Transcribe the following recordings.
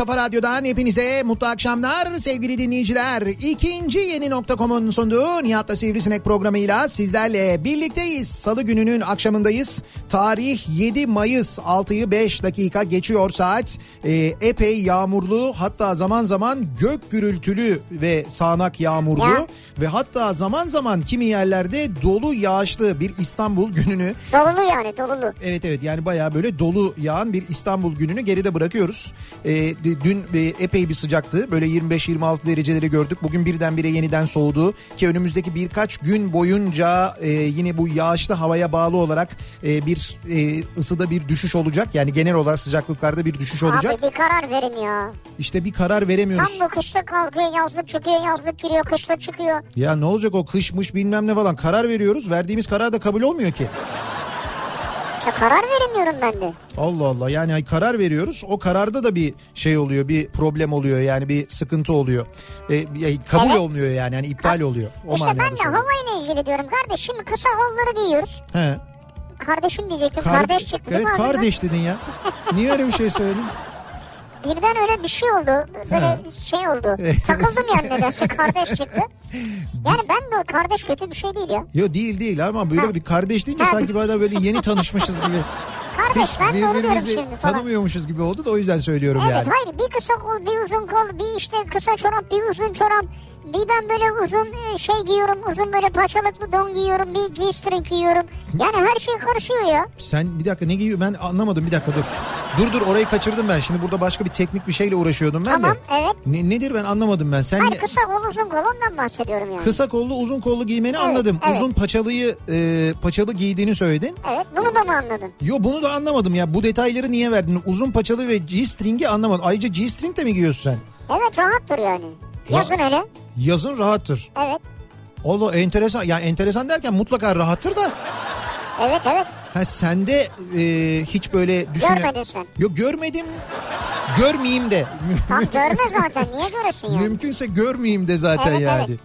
Kafa radyodan hepinize mutlu akşamlar sevgili dinleyiciler. İkinci yeni nokta.com'un sunduğu Nihat'la Sivrisinek programıyla sizlerle birlikteyiz. Salı gününün akşamındayız. Tarih 7 Mayıs 6'yı 5 dakika geçiyor saat. Ee, epey yağmurlu hatta zaman zaman gök gürültülü ve sağanak yağmurlu. Ya. Ve hatta zaman zaman kimi yerlerde dolu yağışlı bir İstanbul gününü Dolulu yani dolulu. Evet evet yani bayağı böyle dolu yağan bir İstanbul gününü geride bırakıyoruz. D- dün e, epey bir sıcaktı. Böyle 25-26 dereceleri gördük. Bugün birdenbire yeniden soğudu. Ki önümüzdeki birkaç gün boyunca e, yine bu yağışlı havaya bağlı olarak e, bir e, ısıda bir düşüş olacak. Yani genel olarak sıcaklıklarda bir düşüş olacak. Abi bir karar verin ya. İşte bir karar veremiyoruz. Tam bu kışlık kalkıyor yazlık çıkıyor yazlık giriyor kışlık çıkıyor. Ya ne olacak o kışmış bilmem ne falan karar veriyoruz. Verdiğimiz karar da kabul olmuyor ki. İşte karar verin diyorum ben de. Allah Allah yani karar veriyoruz o kararda da bir şey oluyor bir problem oluyor yani bir sıkıntı oluyor. Ya kabul Evet. olmuyor yani yani iptal oluyor. O işte ben de söylüyorum. havayla ilgili diyorum kardeş şimdi kısa kolları giyiyoruz. He. Kardeşim diyecektim Kar- kardeş çıktı değil Evet mi ağzından? kardeş dedin ya. Niye öyle bir şey söyledin? Birden öyle bir şey oldu. Böyle Ha. şey oldu. Takıldım yani nedense kardeş çıktı. Yani ben de kardeş kötü bir şey değil ya. Yo değil değil ama böyle Ha. bir kardeş deyince Ha. sanki böyle böyle yeni tanışmışız gibi. Kardeş ben de onu diyorum şimdi falan. tanımıyormuşuz gibi oldu da o yüzden söylüyorum Evet yani. hayır bir kısa kol bir uzun kol bir işte kısa çorap bir uzun çorap. Bir ben böyle uzun e, şey giyiyorum uzun böyle paçalıklı don giyiyorum bir G-string giyiyorum. Yani her şey karışıyor ya. Sen bir dakika ne giyiyor ben anlamadım bir dakika dur. Dur dur orayı kaçırdım ben şimdi burada başka bir teknik bir şeyle uğraşıyordum ben Tamam de. evet. Ne, nedir ben anlamadım ben. Sen Hayır kısa kol uzun kol ondan bahsediyorum yani. Kısa kollu uzun kollu giymeni Evet, anladım. evet. Uzun paçalıyı e, paçalı giydiğini söyledin. Evet bunu da mı anladın? Yo bunu da anlamadım ya. Bu detayları niye verdin? Uzun paçalı ve G-string'i anlamadım. Ayrıca G-string de mi giyiyorsun sen? Evet rahattır yani. Yazın hele. Yazın rahattır. Evet. Allah enteresan. Yani enteresan derken mutlaka rahattır da. Evet evet. Ha sende e, hiç böyle düşüne... Görmedin sen. Yok görmedim. Görmeyeyim de. Tam görme zaten niye göresin yani? Mümkünse görmeyeyim de zaten Evet, yani. evet.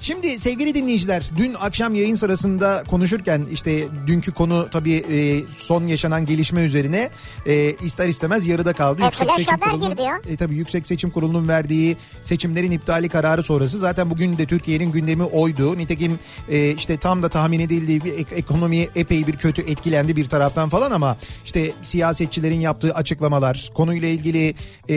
Şimdi sevgili dinleyiciler dün akşam yayın sırasında konuşurken işte dünkü konu tabii e, son yaşanan gelişme üzerine e, ister istemez yarıda kaldı. E, haber girdi ya. e, tabii Yüksek Seçim Kurulu'nun verdiği seçimlerin iptali kararı sonrası zaten bugün de Türkiye'nin gündemi oydu. Nitekim e, işte tam da tahmin edildiği bir ek- ekonomi epey bir kötü etkilendi bir taraftan falan ama işte siyasetçilerin yaptığı açıklamalar konuyla ilgili e,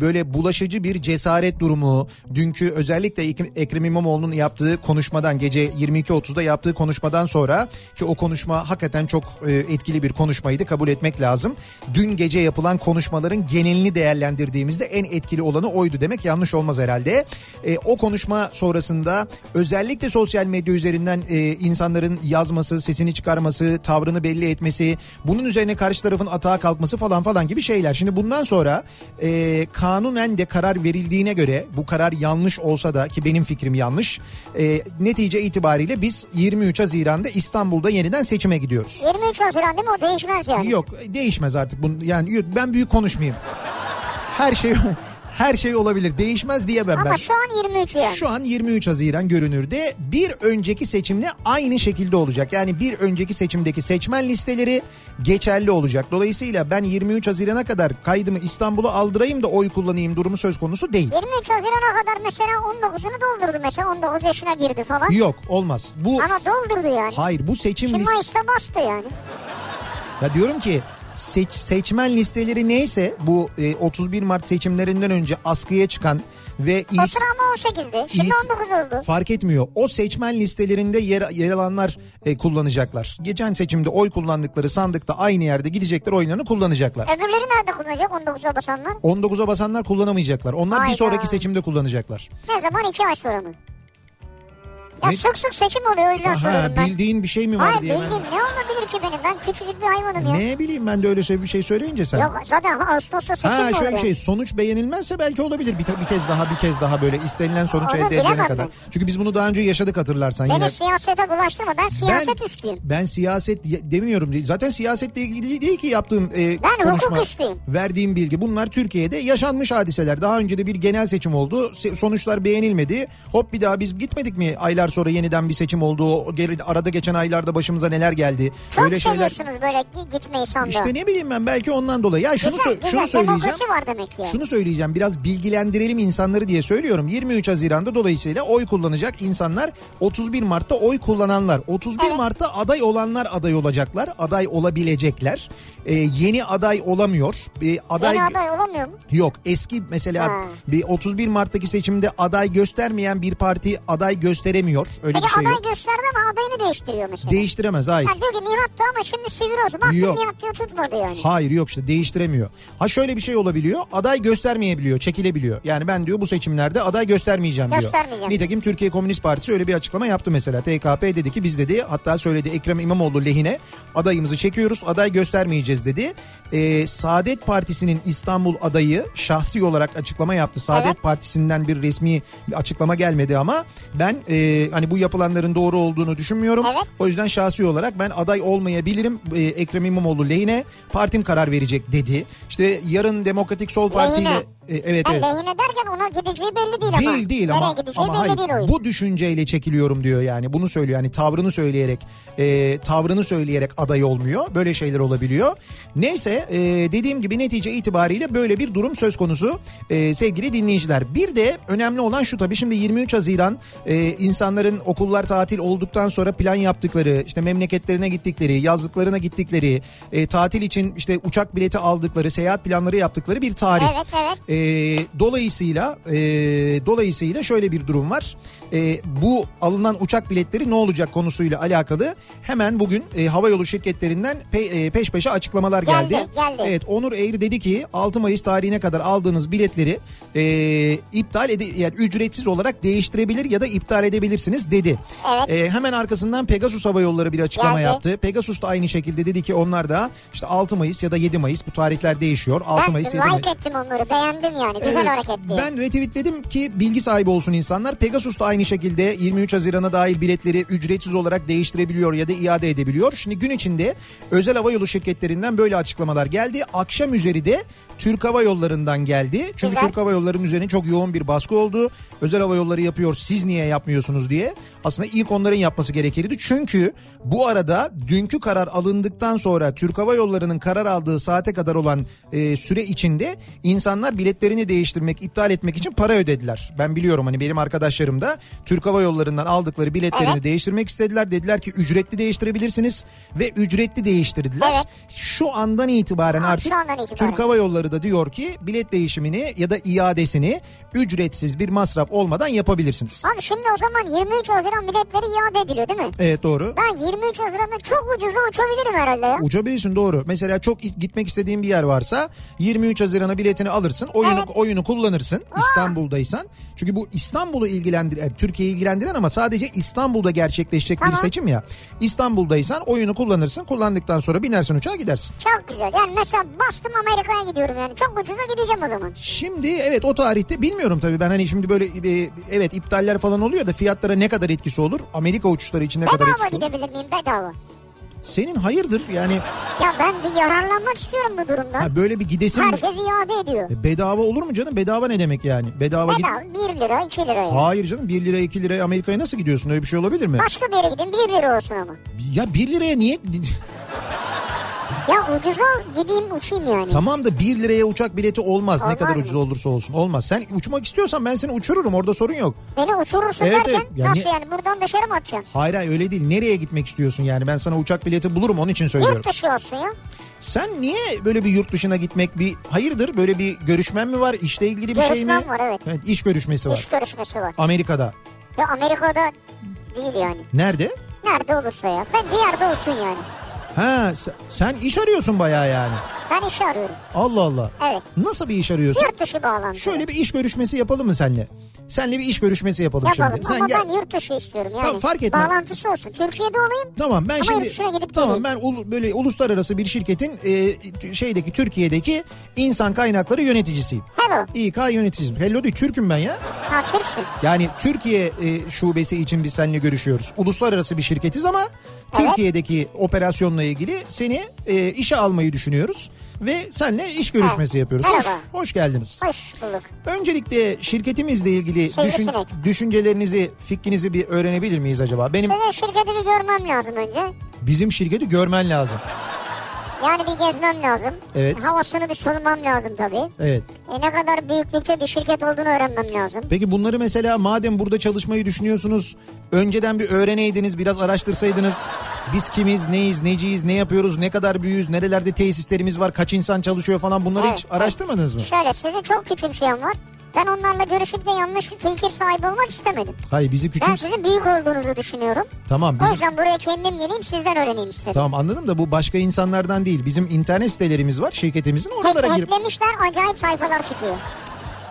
böyle bulaşıcı bir cesaret durumu dünkü özellikle Ek- Ekrem İmamoğlu'nun yaptığı konuşmadan gece 22.30'da yaptığı konuşmadan sonra ki o konuşma hakikaten çok e, etkili bir konuşmaydı kabul etmek lazım. Dün gece yapılan konuşmaların genelini değerlendirdiğimizde en etkili olanı oydu demek yanlış olmaz herhalde. E, o konuşma sonrasında özellikle sosyal medya üzerinden e, insanların yazması, sesini çıkarması, tavrını belli etmesi, bunun üzerine karşı tarafın atağa kalkması falan falan gibi şeyler. Şimdi bundan sonra e, kanunen de karar verildiğine göre bu karar yanlış olsa da ki benim fikrim yanlış. E, netice itibariyle biz 23 Haziran'da İstanbul'da yeniden seçime gidiyoruz. 23 Haziran değil mi o değişmez yani. Yok değişmez artık. Bunu, yani ben büyük konuşmayayım. Her şey Her şey olabilir. Değişmez diyemem Ama ben. şu an 23 yani. Şu an 23 Haziran görünürde bir önceki seçimle aynı şekilde olacak. Yani bir önceki seçimdeki seçmen listeleri geçerli olacak. Dolayısıyla ben 23 Haziran'a kadar kaydımı İstanbul'a aldırayım da oy kullanayım durumu söz konusu değil. 23 Haziran'a kadar mesela 19'unu doldurdu mesela 19 yaşına girdi falan. Yok olmaz. Bu Ama doldurdu yani. Hayır bu seçim Şimdi list- Mayıs'ta bastı yani. Ya diyorum ki seç, seçmen listeleri neyse bu e, 31 Mart seçimlerinden önce askıya çıkan ve O it- sıra ama 18'di. Şimdi it- 19 oldu. fark etmiyor. O seçmen listelerinde yer, yer alanlar e, kullanacaklar. Geçen seçimde oy kullandıkları sandıkta aynı yerde gidecekler oylarını kullanacaklar. Öbürleri nerede kullanacak 19'a basanlar? 19'a basanlar kullanamayacaklar. Onlar bir Hayda. sonraki seçimde kullanacaklar. Ne zaman 2 ay sonra mı? Ya Ne- sık sık seçim oluyor o yüzden Ha, soruyorum ben. bildiğin bir şey mi var Hayır diye ben... bildiğim ne olabilir ki benim? Ben küçücük bir hayvanım ya. Ne bileyim ben de öyle bir şey söyleyince sen. Yok zaten Ağustos'ta seçim Ha mi şöyle bir şey sonuç beğenilmezse belki olabilir bir, bir kez daha bir kez daha böyle istenilen sonuç Onu elde bilemem kadar. ben. Çünkü biz bunu daha önce yaşadık hatırlarsan Beni yine. siyasete bulaştırma. Ben siyaset üstüyüm. Ben siyaset demiyorum. Zaten siyasetle ilgili değil ki yaptığım e, Ben hukuk konuşma. üstüyüm. Verdiğim bilgi. Bunlar Türkiye'de yaşanmış hadiseler. Daha önce de bir genel seçim oldu. Sonuçlar beğenilmedi. Hop bir daha biz gitmedik mi? Aylar sonra yeniden bir seçim oldu. O geri- arada geçen aylarda başımıza neler geldi. Çok Böyle şeyler. seviyorsunuz böyle gi- gitmeyi sandığa. İşte ne bileyim ben belki ondan dolayı. Ya şunu güzel, güzel. şunu söyleyeceğim. Var demek ki. Şunu söyleyeceğim biraz bilgilendirelim insanları diye söylüyorum. 23 Haziran'da dolayısıyla oy kullanacak insanlar 31 Mart'ta oy kullananlar. 31 Evet. Mart'ta aday olanlar aday olacaklar. Aday olabilecekler. Ee, yeni aday olamıyor. Ee, aday Yeni aday olamıyor mu? Yok eski mesela Ha. bir 31 Mart'taki seçimde aday göstermeyen bir parti aday gösteremiyor. Öyle Peki bir şey aday yok. gösterdi ama adayını değiştiriyor mesela. Değiştiremez hayır. Ha, diyor ki Nihat'tı ama şimdi sivri olsun. Baktım Yok. Nihat diyor tutmadı yani. Hayır yok işte değiştiremiyor. Ha şöyle bir şey olabiliyor. Aday göstermeyebiliyor, çekilebiliyor. Yani ben diyor bu seçimlerde aday göstermeyeceğim diyor. Göstermeyeceğim. Nitekim Türkiye Komünist Partisi öyle bir açıklama yaptı mesela. TKP dedi ki biz dedi hatta söyledi Ekrem İmamoğlu lehine adayımızı çekiyoruz aday göstermeyeceğiz dedi. Ee, Saadet Partisi'nin İstanbul adayı şahsi olarak açıklama yaptı. Saadet Evet. Partisi'nden bir resmi bir açıklama gelmedi ama ben e, hani bu yapılanların doğru olduğunu düşünmüyorum. Evet. O yüzden şahsi olarak ben aday olmayabilirim. Ee, Ekrem İmamoğlu lehine partim karar verecek dedi. İşte yarın Demokratik Sol Parti ile. E, evet Ha, evet. lehine derken ona gideceği belli değil ama. Değil değil ama ama hayır, değil oyun. bu düşünceyle çekiliyorum diyor yani bunu söylüyor yani tavrını söyleyerek e, tavrını söyleyerek aday olmuyor böyle şeyler olabiliyor. Neyse e, dediğim gibi netice itibariyle böyle bir durum söz konusu e, sevgili dinleyiciler. Bir de önemli olan şu tabii şimdi 23 Haziran e, insanların okullar tatil olduktan sonra plan yaptıkları işte memleketlerine gittikleri yazlıklarına gittikleri e, tatil için işte uçak bileti aldıkları seyahat planları yaptıkları bir tarih. Evet evet. E, dolayısıyla e, dolayısıyla şöyle bir durum var. E, bu alınan uçak biletleri ne olacak konusuyla alakalı hemen bugün e, havayolu şirketlerinden pe- e, peş peşe açıklamalar geldi. Geldi, geldi. Evet Onur Eğri dedi ki 6 Mayıs tarihine kadar aldığınız biletleri e, iptal ede yani ücretsiz olarak değiştirebilir ya da iptal edebilirsiniz dedi. Evet. E, hemen arkasından Pegasus Hava Yolları bir açıklama Geldi. yaptı. Pegasus da aynı şekilde dedi ki onlar da işte 6 Mayıs ya da 7 Mayıs bu tarihler değişiyor. 6 Ben Mayıs 7 Mayıs. like ettim onları beğendim yani güzel Evet, hareket diye. Ben retweetledim ki bilgi sahibi olsun insanlar. Pegasus da aynı şekilde 23 Haziran'a dahil biletleri ücretsiz olarak değiştirebiliyor ya da iade edebiliyor. Şimdi gün içinde özel havayolu şirketlerinden böyle açıklamalar geldi. Akşam üzeri de Türk Hava Yolları'ndan geldi. Çünkü Güzel. Türk Hava Yolları'nın üzerine çok yoğun bir baskı oldu. Özel hava yolları yapıyor siz niye yapmıyorsunuz diye. Aslında ilk onların yapması gerekirdi. Çünkü bu arada dünkü karar alındıktan sonra Türk Hava Yolları'nın karar aldığı saate kadar olan e, süre içinde insanlar biletlerini değiştirmek, iptal etmek için para ödediler. Ben biliyorum hani benim arkadaşlarım da Türk Hava Yolları'ndan aldıkları biletlerini Evet. değiştirmek istediler. Dediler ki ücretli değiştirebilirsiniz ve ücretli değiştirdiler. Evet. Şu andan itibaren Ha, artık andan itibaren. Türk Hava Yolları da diyor ki bilet değişimini ya da iadesini ücretsiz bir masraf olmadan yapabilirsiniz. Abi şimdi o zaman 23 Haziran biletleri iade ediliyor değil mi? Evet doğru. Ben 23 Haziran'da çok ucuza uçabilirim herhalde ya. Uçabilirsin doğru. Mesela çok gitmek istediğin bir yer varsa 23 Haziran'a biletini alırsın. Oyunu Evet. oyunu kullanırsın İstanbul'daysan. Çünkü bu İstanbul'u ilgilendiren, Türkiye'yi ilgilendiren ama sadece İstanbul'da gerçekleşecek bir Tamam. seçim ya. İstanbul'daysan oyunu kullanırsın. Kullandıktan sonra binersin uçağa gidersin. Çok güzel. Yani mesela bastım Amerika'ya gidiyorum yani. Çok ucuza gideceğim o zaman. Şimdi evet o tarihte bilmiyorum tabii ben hani şimdi böyle e, evet iptaller falan oluyor da fiyatlara ne kadar etkisi olur? Amerika uçuşları için ne kadar Bedava etkisi olur? gidebilir miyim? Bedava. Senin hayırdır yani Ya ben bir yararlanmak istiyorum bu durumdan. ha, böyle bir gidesin mi? Herkes iade ediyor. E, Bedava olur mu canım? Bedava ne demek yani? Bedava git- Bedava 1 lira 2 lira. Hayır canım 1 lira 2 liraya Amerika'ya nasıl gidiyorsun? Öyle bir şey olabilir mi? Başka bir yere gidin 1 lira olsun ama. Ya 1 liraya niye? Ya ucuza gideyim uçayım yani. tamam da 1 liraya uçak bileti olmaz. ne Olmaz kadar mı? ucuz olursa olsun. Olmaz. Sen uçmak istiyorsan ben seni uçururum. Orada sorun yok. Beni uçurursun Evet, derken evet. Yani- nasıl yani buradan dışarı mı atacaksın? Hayır hayır öyle değil. Nereye gitmek istiyorsun yani? Ben sana uçak bileti bulurum onun için söylüyorum. Yurt dışı olsun ya. Sen niye böyle bir yurt dışına gitmek bir hayırdır? Böyle bir görüşmen mi var? İşle ilgili bir şey mi? Görüşmem var, evet. iş görüşmesi var. İş görüşmesi var. Amerika'da. Ve Amerika'da değil yani. Nerede? Nerede olursa ya. Ben bir yerde olsun yani. Ha sen, iş arıyorsun bayağı yani. Ben iş arıyorum. Allah Allah. Evet. Nasıl bir iş arıyorsun? Yurt dışı bağlantı. Şöyle bir iş görüşmesi yapalım mı senle? Senle bir iş görüşmesi yapalım, Yapalım şimdi. Sen ama gel. ben yurt dışı istiyorum yani. Tamam, fark etmez. Bağlantısı olsun. Türkiye'de olayım. Tamam ben Ama şimdi yurt gidip tamam ben ulu- böyle uluslararası bir şirketin e, şeydeki Türkiye'deki insan kaynakları yöneticisiyim. Hello. İK yöneticisiyim. Hello değil Türk'üm ben ya. Ha Türksün. Yani Türkiye e, şubesi için biz seninle görüşüyoruz. Uluslararası bir şirketiz ama Türkiye'deki operasyonla ilgili seni e, işe almayı düşünüyoruz ve seninle iş görüşmesi Evet. yapıyoruz. Hoş, Merhaba. hoş geldiniz. Hoş bulduk. Öncelikle şirketimizle ilgili düşün, düşüncelerinizi, fikrinizi bir öğrenebilir miyiz acaba? Benim Sizin şirketi bir görmem lazım önce. bizim şirketi görmen lazım. Yani bir gezmem lazım. Evet. Havasını bir solumam lazım tabii. Evet. E ne kadar büyüklükte bir şirket olduğunu öğrenmem lazım. Peki bunları mesela madem burada çalışmayı düşünüyorsunuz önceden bir öğreneydiniz biraz araştırsaydınız biz kimiz neyiz neciyiz ne yapıyoruz ne kadar büyüğüz nerelerde tesislerimiz var kaç insan çalışıyor falan bunları Evet, hiç araştırmadınız mı? Şöyle sizi çok küçümseyen var. Ben onlarla görüşüp de yanlış bir fikir sahibi olmak istemedim. Hayır bizi Ben küçük sizin büyük olduğunuzu düşünüyorum. tamam O biz yüzden buraya kendim geleyim sizden öğreneyim istedim. tamam anladım da bu başka insanlardan değil bizim internet sitelerimiz var şirketimizin Hack, oralara girip hacklemişler acayip sayfalar çıkıyor.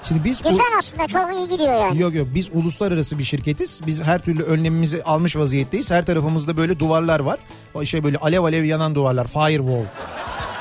şimdi biz Güzel aslında çok iyi gidiyor yani. Yok yok biz uluslararası bir şirketiz. Biz her türlü önlemimizi almış vaziyetteyiz. Her tarafımızda böyle duvarlar var. O şey böyle alev alev yanan duvarlar. Firewall.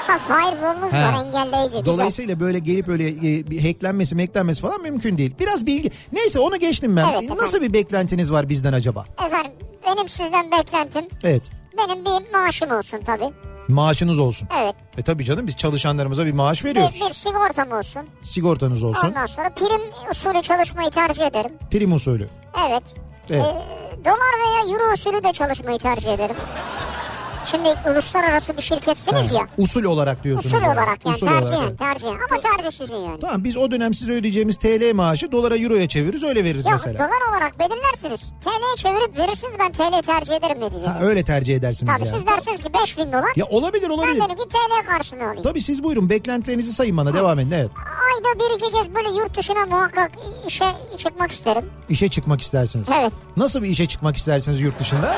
He. var engelleyici. Güzel. Dolayısıyla böyle gelip öyle e, bir hacklenmesi meklenmesi falan mümkün değil. Biraz bilgi. Neyse onu geçtim ben. Evet, Nasıl efendim. bir beklentiniz var bizden acaba? Efendim benim sizden beklentim Evet. benim bir maaşım olsun tabii. Maaşınız olsun. Evet. E tabii canım biz çalışanlarımıza bir maaş Bir, veriyoruz. bir sigortam olsun. Sigortanız olsun. Ondan sonra prim usulü çalışmayı tercih ederim. Prim usulü. Evet. Evet. Ee, dolar veya euro usulü de çalışmayı tercih ederim. Şimdi uluslararası bir şirketsiniz He, ya. Usul olarak diyorsunuz. Usul yani. olarak yani Usul tercihen olarak, tercihen ama tercih sizin yani. Tamam biz o dönem size ödeyeceğimiz TL maaşı dolara euroya çeviririz öyle veririz Yok mesela. dolar olarak belirlersiniz. TL'ye çevirip verirsiniz ben TL tercih ederim ne diyeceğim. Ha, öyle tercih edersiniz Tabii yani. siz dersiniz ki 5000 dolar. Ya olabilir ben olabilir. derim ki TL karşılığını alayım. Tabii siz buyurun beklentilerinizi sayın bana devam edin evet. Ayda bir iki kez böyle yurt dışına muhakkak işe çıkmak isterim. İşe çıkmak istersiniz. Evet. Nasıl bir işe çıkmak istersiniz yurt dışında?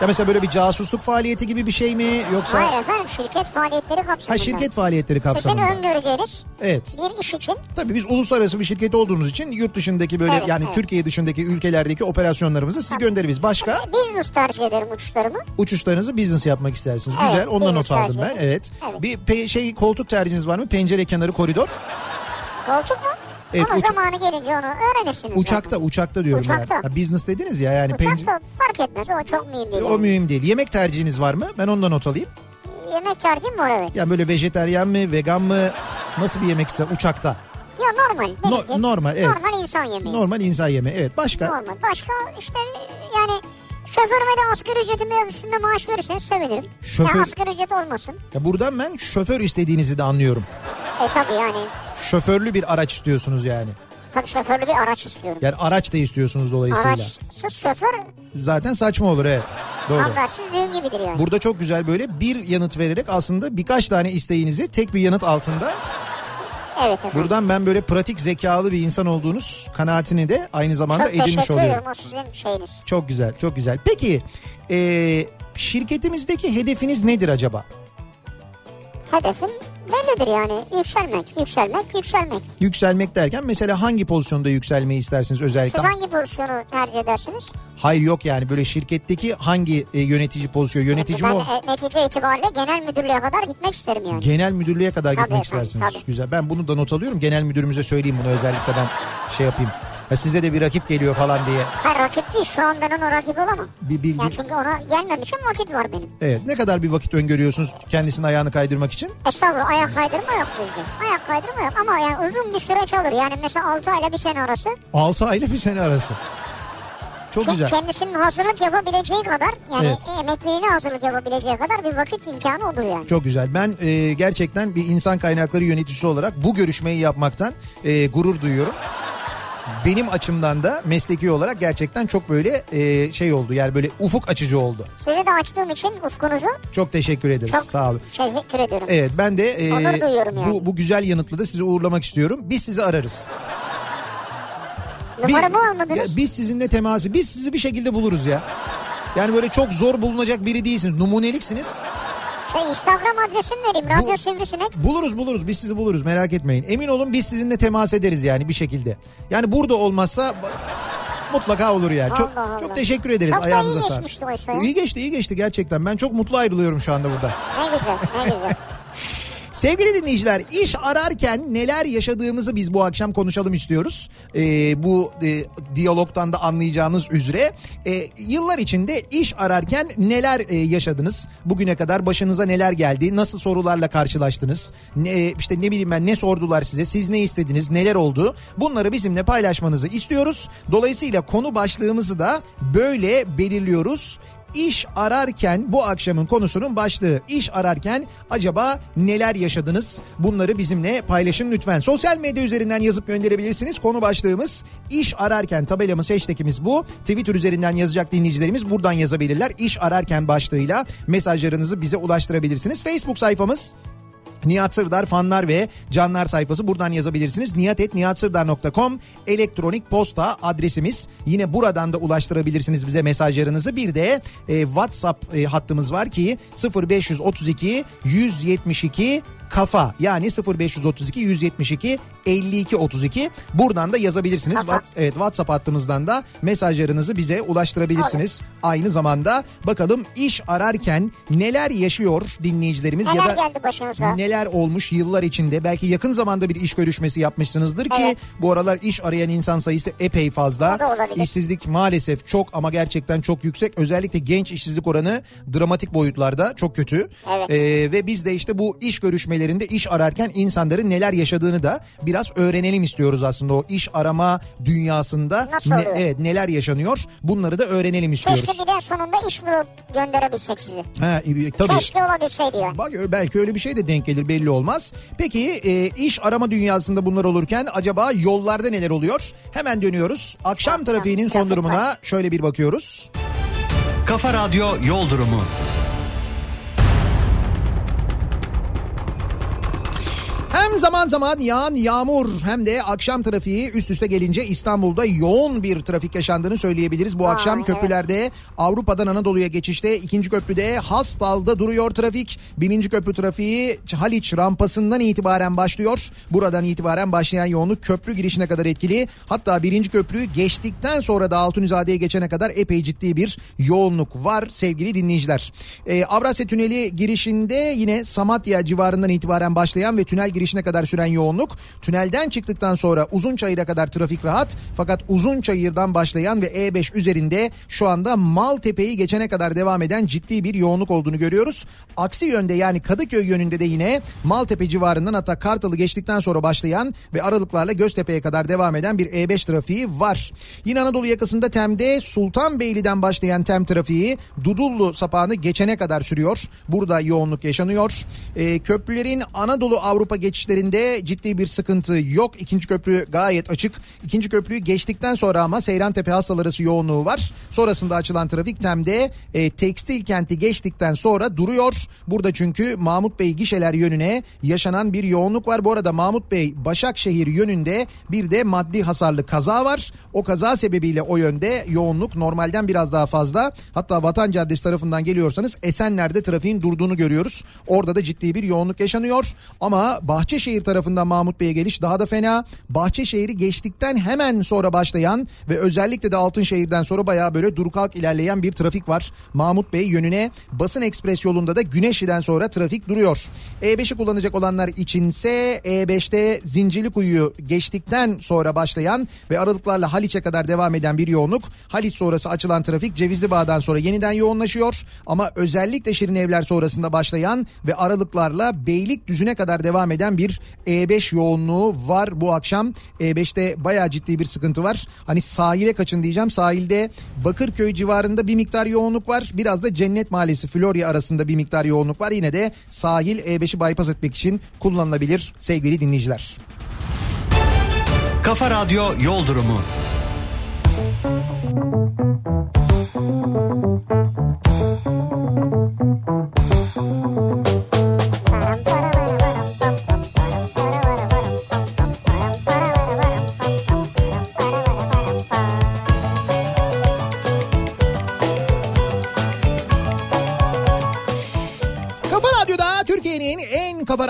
Ya mesela böyle bir casusluk faaliyeti gibi bir şey mi yoksa Hayır efendim şirket faaliyetleri kapsamında. ha şirket faaliyetleri Sizin kapsamında? öngöreceğiniz Evet. bir iş için Tabii biz uluslararası bir şirket olduğumuz için yurt dışındaki böyle Evet, yani evet. Türkiye dışındaki ülkelerdeki operasyonlarımızı siz göndeririz. Başka business tercih ederim uçuşlarımı. uçuşlarınızı business yapmak istersiniz. Evet, Güzel. Ondan not aldım ben. Evet. Evet. Bir şey koltuk tercihiniz var mı? Pencere kenarı koridor. Koltuk mu? Evet, Ama uç- zamanı gelince onu öğrenirsiniz. Uçakta, zaten. uçakta diyorum Uçakta. yani. Ha, business dediniz ya yani. Uçakta fark etmez o çok mühim değil. O yani. mühim değil. Yemek tercihiniz var mı? Ben ondan not alayım. Yemek tercihim var evet. Yani böyle vejeteryan mı, vegan mı? Nasıl bir yemek ister uçakta? Ya normal. No- normal, evet. Normal insan yemeği. Normal insan yemeği. Evet. Başka? Normal. Başka işte yani şoförüme de asgari ücretin biraz üstünde maaş verirseniz sevinirim. Şoför- Ya asgari ücret olmasın. Ya buradan ben şoför istediğinizi de anlıyorum. E tabii yani. Şoförlü bir araç istiyorsunuz yani. Tabii şoförlü bir araç istiyorum. Yani araç da istiyorsunuz dolayısıyla. Araçsız şoför Zaten saçma olur evet. Doğru. habersiz düğün gibidir yani. Burada çok güzel böyle bir yanıt vererek aslında birkaç tane isteğinizi tek bir yanıt altında Evet efendim. buradan ben böyle pratik zekalı bir insan olduğunuz kanaatini de aynı zamanda Çok edinmiş teşekkür oluyorum. ederim o sizin şeyiniz. Çok güzel, çok güzel. Peki e, şirketimizdeki hedefiniz nedir acaba? Hedefim bellidir yani. Yükselmek, yükselmek, yükselmek. Yükselmek derken mesela hangi pozisyonda yükselmeyi istersiniz özellikle? Siz hangi pozisyonu tercih edersiniz? Hayır yok yani böyle şirketteki hangi e, yönetici pozisyon yönetici mi ben o? e, netice itibariyle genel müdürlüğe kadar gitmek isterim yani. Genel müdürlüğe kadar Tabii gitmek efendim, istersiniz. tabii. Güzel. Ben bunu da not alıyorum. Genel müdürümüze söyleyeyim bunu özellikle ben şey yapayım. Ya size de bir rakip geliyor falan diye. Ha rakip değil şu an ben ona rakip olamam. Bir bilgi. Yani çünkü ona gelmem için vakit var benim. Evet ne kadar bir vakit öngörüyorsunuz kendisinin ayağını kaydırmak için? Estağfurullah ayak kaydırma yok bizde. Ayak kaydırma yok ama yani uzun bir süreç alır. Yani mesela 6 ayla bir sene arası. 6 ayla bir sene arası. Çok Ki güzel. Kendisinin hazırlık yapabileceği kadar yani Evet. emekliliğine hazırlık yapabileceği kadar bir vakit imkanı olur yani. Çok güzel. Ben e, gerçekten bir insan kaynakları yöneticisi olarak bu görüşmeyi yapmaktan e, gurur duyuyorum. Benim açımdan da mesleki olarak gerçekten çok böyle e, şey oldu. Yani böyle ufuk açıcı oldu. Sizi de açtığım için ufkunuzu Çok teşekkür ederiz. çok Sağ olun. teşekkür ediyorum. Evet ben de e, Onur duyuyorum yani. bu, bu güzel yanıtla da sizi uğurlamak istiyorum. Biz sizi ararız. Numaramı almadınız. Ya biz sizinle teması, biz sizi bir şekilde buluruz ya. Yani böyle çok zor bulunacak biri değilsiniz. Numuneliksiniz. Şey, Instagram adresimi vereyim. Radyo Bu- Sivrisinek. Buluruz buluruz biz sizi buluruz merak etmeyin. Emin olun biz sizinle temas ederiz yani bir şekilde. Yani burada olmazsa mutlaka olur yani. Çok Allah çok teşekkür ederiz Çok iyi ayağınıza sağlık. geçmişti oysa. İyi geçti iyi geçti gerçekten. Ben çok mutlu ayrılıyorum şu anda burada. Ne güzel ne güzel. Sevgili dinleyiciler iş ararken neler yaşadığımızı biz bu akşam konuşalım istiyoruz. Ee, bu e, diyalogtan da anlayacağınız üzere e, yıllar içinde iş ararken neler e, yaşadınız? Bugüne kadar başınıza neler geldi? Nasıl sorularla karşılaştınız? Ne, işte ne bileyim ben ne sordular size? Siz ne istediniz? Neler oldu? Bunları bizimle paylaşmanızı istiyoruz. Dolayısıyla konu başlığımızı da böyle belirliyoruz. İş ararken bu akşamın konusunun başlığı iş ararken acaba neler yaşadınız? Bunları bizimle paylaşın lütfen. Sosyal medya üzerinden yazıp gönderebilirsiniz. Konu başlığımız iş ararken tabelamız hashtagimiz bu. Twitter üzerinden yazacak dinleyicilerimiz buradan yazabilirler. İş ararken başlığıyla mesajlarınızı bize ulaştırabilirsiniz. Facebook sayfamız Nihat Sırdar fanlar ve canlar sayfası buradan yazabilirsiniz. nihatetnihatsırdar.com elektronik posta adresimiz. Yine buradan da ulaştırabilirsiniz bize mesajlarınızı. Bir de e, WhatsApp e, hattımız var ki 0532 172 kafa yani 0532 172 52 32 buradan da yazabilirsiniz. What- evet WhatsApp hattımızdan da mesajlarınızı bize ulaştırabilirsiniz. Aynı zamanda bakalım iş ararken neler yaşıyor dinleyicilerimiz ya Neler da geldi başınıza? neler olmuş yıllar içinde belki yakın zamanda bir iş görüşmesi yapmışsınızdır ki Evet. bu aralar iş arayan insan sayısı epey fazla. Da. İşsizlik maalesef çok ama gerçekten çok yüksek. Özellikle genç işsizlik oranı dramatik boyutlarda çok kötü. Evet. Ee, ve biz de işte bu iş görüşmelerinde iş ararken insanların neler yaşadığını da biraz öğrenelim istiyoruz aslında o iş arama dünyasında. Nasıl oluyor? evet neler yaşanıyor bunları da öğrenelim istiyoruz. Keşke bir de sonunda iş bulup gönderebilsek sizi. Ha, e, tabii. Keşke olabilseydi yani. Bak ö- belki öyle bir şey de denk gelir belli olmaz. Peki e, iş arama dünyasında bunlar olurken acaba yollarda neler oluyor? Hemen dönüyoruz. Akşam trafiğinin son durumuna şöyle bir bakıyoruz. Kafa Radyo Yol Durumu. Hem zaman zaman yağan yağmur hem de akşam trafiği üst üste gelince İstanbul'da yoğun bir trafik yaşandığını söyleyebiliriz. Bu akşam köprülerde Avrupa'dan Anadolu'ya geçişte ikinci köprüde Hastal'da duruyor trafik. Birinci köprü trafiği Haliç rampasından itibaren başlıyor. Buradan itibaren başlayan yoğunluk köprü girişine kadar etkili. Hatta birinci köprüyü geçtikten sonra da Altunizade'ye geçene kadar epey ciddi bir yoğunluk var sevgili dinleyiciler. Ee, Avrasya Tüneli girişinde yine Samatya civarından itibaren başlayan ve tünel girişine kadar süren yoğunluk. Tünelden çıktıktan sonra Uzunçayır'a kadar trafik rahat. Fakat Uzunçayır'dan başlayan ve E5 üzerinde şu anda Maltepe'yi geçene kadar devam eden ciddi bir yoğunluk olduğunu görüyoruz. Aksi yönde yani Kadıköy yönünde de yine Maltepe civarından hatta Kartal'ı geçtikten sonra başlayan ve aralıklarla Göztepe'ye kadar devam eden bir E5 trafiği var. Yine Anadolu yakasında Tem'de Sultanbeyli'den başlayan Tem trafiği Dudullu sapağını geçene kadar sürüyor. Burada yoğunluk yaşanıyor. Ee, köprülerin Anadolu Avrupa geçişlerinde ciddi bir sıkıntı yok. İkinci köprü gayet açık. İkinci köprüyü geçtikten sonra ama Seyrantepe hastalar arası yoğunluğu var. Sonrasında açılan trafik Tem'de e, tekstil kenti geçtikten sonra duruyor. Burada çünkü Mahmut Bey gişeler yönüne yaşanan bir yoğunluk var. Bu arada Mahmut Bey Başakşehir yönünde bir de maddi hasarlı kaza var. O kaza sebebiyle o yönde yoğunluk normalden biraz daha fazla. Hatta Vatan Caddesi tarafından geliyorsanız Esenler'de trafiğin durduğunu görüyoruz. Orada da ciddi bir yoğunluk yaşanıyor. Ama Bahçeşehir Bahçeşehir tarafından Mahmut Bey'e geliş daha da fena. Bahçeşehir'i geçtikten hemen sonra başlayan ve özellikle de Altınşehir'den sonra bayağı böyle dur kalk ilerleyen bir trafik var. Mahmut Bey yönüne basın ekspres yolunda da Güneşli'den sonra trafik duruyor. E5'i kullanacak olanlar içinse E5'te Zincirlikuyu'yu geçtikten sonra başlayan ve aralıklarla Haliç'e kadar devam eden bir yoğunluk. Haliç sonrası açılan trafik Cevizli Bağ'dan sonra yeniden yoğunlaşıyor. Ama özellikle Şirin Evler sonrasında başlayan ve aralıklarla Beylikdüzü'ne kadar devam eden bir E5 yoğunluğu var bu akşam. E5'te bayağı ciddi bir sıkıntı var. Hani sahile kaçın diyeceğim. Sahilde Bakırköy civarında bir miktar yoğunluk var. Biraz da Cennet Mahallesi Florya arasında bir miktar yoğunluk var. Yine de sahil E5'i bypass etmek için kullanılabilir sevgili dinleyiciler. Kafa Radyo Yol Durumu. Kafa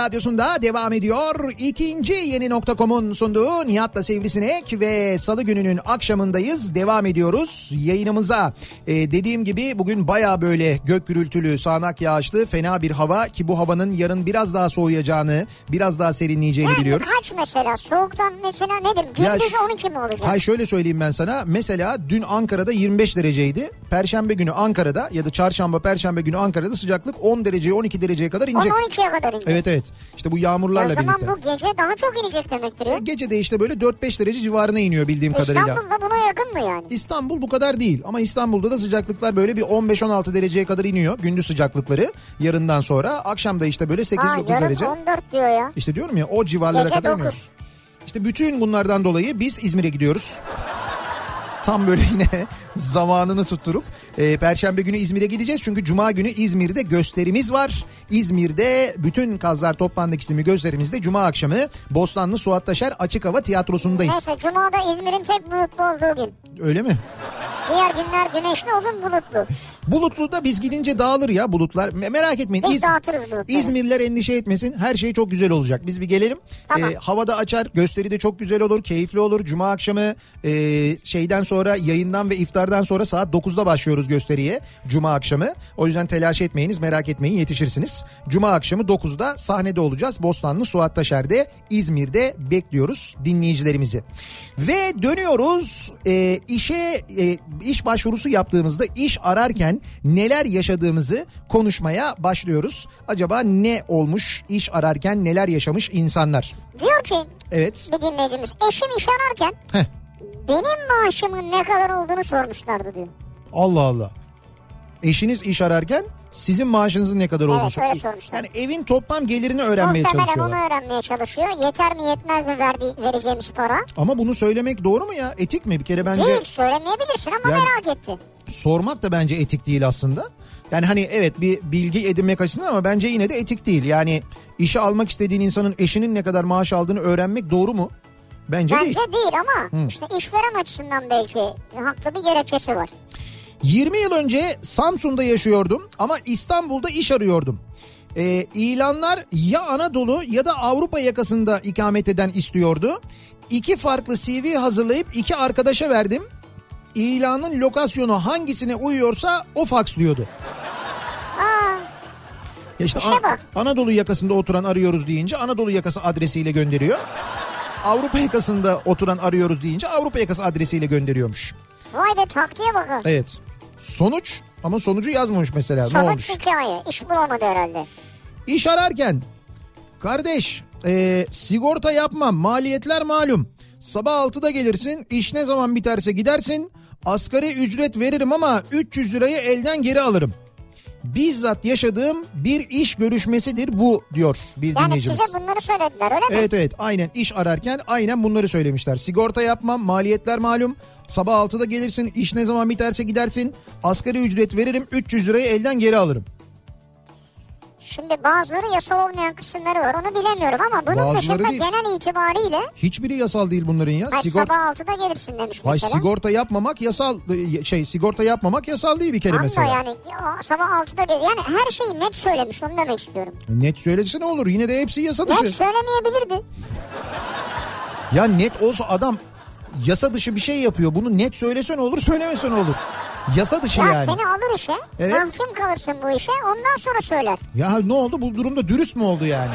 radyosunda devam ediyor. İkinci yeni nokta.com'un sunduğu Nihat'la Sivrisinek ve salı gününün akşamındayız. Devam ediyoruz yayınımıza. Ee, dediğim gibi bugün baya böyle gök gürültülü, sağanak yağışlı, fena bir hava ki bu havanın yarın biraz daha soğuyacağını, biraz daha serinleyeceğini Yani biliyoruz. kaç mesela? Soğuktan mesela nedir? Ya Gündüz şu- 12 mi olacak? Hay şöyle söyleyeyim ben sana. Mesela dün Ankara'da 25 dereceydi. Perşembe günü Ankara'da ya da çarşamba perşembe günü Ankara'da sıcaklık 10 dereceye 12 dereceye kadar inecek. 10-12'ye kadar inecek. Evet evet. İşte bu o yağmurlarla zaman birlikte. bu gece daha çok inecek demektir ya. E, Gece de işte böyle 4-5 derece civarına iniyor bildiğim kadarıyla. İstanbul'da buna yakın mı yani? İstanbul bu kadar değil ama İstanbul'da da sıcaklıklar böyle bir 15-16 dereceye kadar iniyor gündüz sıcaklıkları yarından sonra. Akşam da işte böyle Ha 8-9 yarın derece. 14 diyor ya. İşte diyorum ya o civarlara Gece kadar iniyor. 9. İşte bütün bunlardan dolayı biz İzmir'e gidiyoruz. Tam böyle yine zamanını tutturup e, Perşembe günü İzmir'e gideceğiz. Çünkü Cuma günü İzmir'de gösterimiz var. İzmir'de bütün Kazlar Toplandık isimli gösterimizde Cuma akşamı Bostanlı Suat Taşer Açık Hava Tiyatrosu'ndayız. Neyse Cuma'da İzmir'in tek bulutlu olduğu gün. Öyle mi? Diğer günler güneşli o gün bulutlu. Bulutlu'da biz gidince dağılır ya bulutlar. Me- merak etmeyin. Biz İz- dağıtırız bulutları. İzmirliler endişe etmesin. Her şey çok güzel olacak. Biz bir gelelim. Tamam. Ee, havada açar. Gösteri de çok güzel olur. Keyifli olur. Cuma akşamı e, şeyden sonra yayından ve iftardan sonra saat 9'da başlıyoruz gösteriye. Cuma akşamı. O yüzden telaş etmeyiniz. Merak etmeyin yetişirsiniz. Cuma akşamı 9'da sahnede olacağız. Bostanlı Suat Taşer'de İzmir'de bekliyoruz dinleyicilerimizi. Ve dönüyoruz e, işe e, iş başvurusu yaptığımızda iş ararken neler yaşadığımızı konuşmaya başlıyoruz. Acaba ne olmuş iş ararken neler yaşamış insanlar? Diyor ki Evet. bir dinleyicimiz eşim iş ararken Heh. Benim maaşımın ne kadar olduğunu sormuşlardı diyor. Allah Allah. Eşiniz iş ararken sizin maaşınızın ne kadar olduğunu Evet, öyle sormuşlar. Yani evin toplam gelirini öğrenmeye Muhtemelen çalışıyorlar. onu öğrenmeye çalışıyor. Yeter mi yetmez mi verdi, vereceğimiz para? Ama bunu söylemek doğru mu ya? Etik mi? Bir kere bence Değil söylemeyebilirsin ama Yani- merak etti. sormak da bence etik değil aslında. Yani hani evet bir bilgi edinmek açısından ama bence yine de etik değil. Yani işe almak istediğin insanın eşinin ne kadar maaş aldığını öğrenmek doğru mu? Bence, Bence değil. değil ama işte işveren açısından belki haklı bir gerekçesi var. 20 yıl önce Samsun'da yaşıyordum ama İstanbul'da iş arıyordum. Ee, ilanlar ya Anadolu ya da Avrupa yakasında ikamet eden istiyordu. İki farklı CV hazırlayıp iki arkadaşa verdim. İlanın lokasyonu hangisine uyuyorsa o faksliyordu. Aa, Ya işte An-. Anadolu yakasında oturan arıyoruz deyince Anadolu yakası adresiyle gönderiyor. Avrupa yakasında oturan arıyoruz deyince Avrupa yakası adresiyle gönderiyormuş. vay be taktiğe bakın. Evet. Sonuç ama sonucu yazmamış mesela. ne olmuş? Sonuç hikaye. İş bulamadı herhalde. İş ararken kardeş e, sigorta yapmam maliyetler malum. Sabah 6'da gelirsin iş ne zaman biterse gidersin. Asgari ücret veririm ama 300 lirayı elden geri alırım. Bizzat yaşadığım bir iş görüşmesidir bu diyor bir Yani dinleyicimiz. size bunları söylediler öyle mi? Evet evet aynen iş ararken aynen bunları söylemişler. Sigorta yapmam maliyetler malum. Sabah 6'da gelirsin iş ne zaman biterse gidersin. Asgari ücret veririm 300 lirayı elden geri alırım. Şimdi bazıları yasal olmayan kısımları var onu bilemiyorum ama bunun Bazıları dışında değil. genel itibariyle Hiçbiri yasal değil bunların ya. Ay, Sigor... sabah 6'da gelirsin demiş Hay mesela. sigorta yapmamak yasal e, şey sigorta yapmamak yasal değil bir kere Tam da mesela. yani o sabah 6'da gelir. Yani her şeyi net söylemiş onu demek istiyorum. Net söylese ne olur yine de hepsi yasa dışı. Net söylemeyebilirdi. Ya net olsa adam yasa dışı bir şey yapıyor. Bunu net söylese ne olur söylemese ne olur. Yasa dışı Ya yani. seni alır işe. Evet. Mahkum kalırsın bu işe. Ondan sonra söyler. Ya ne oldu bu durumda dürüst mü oldu yani?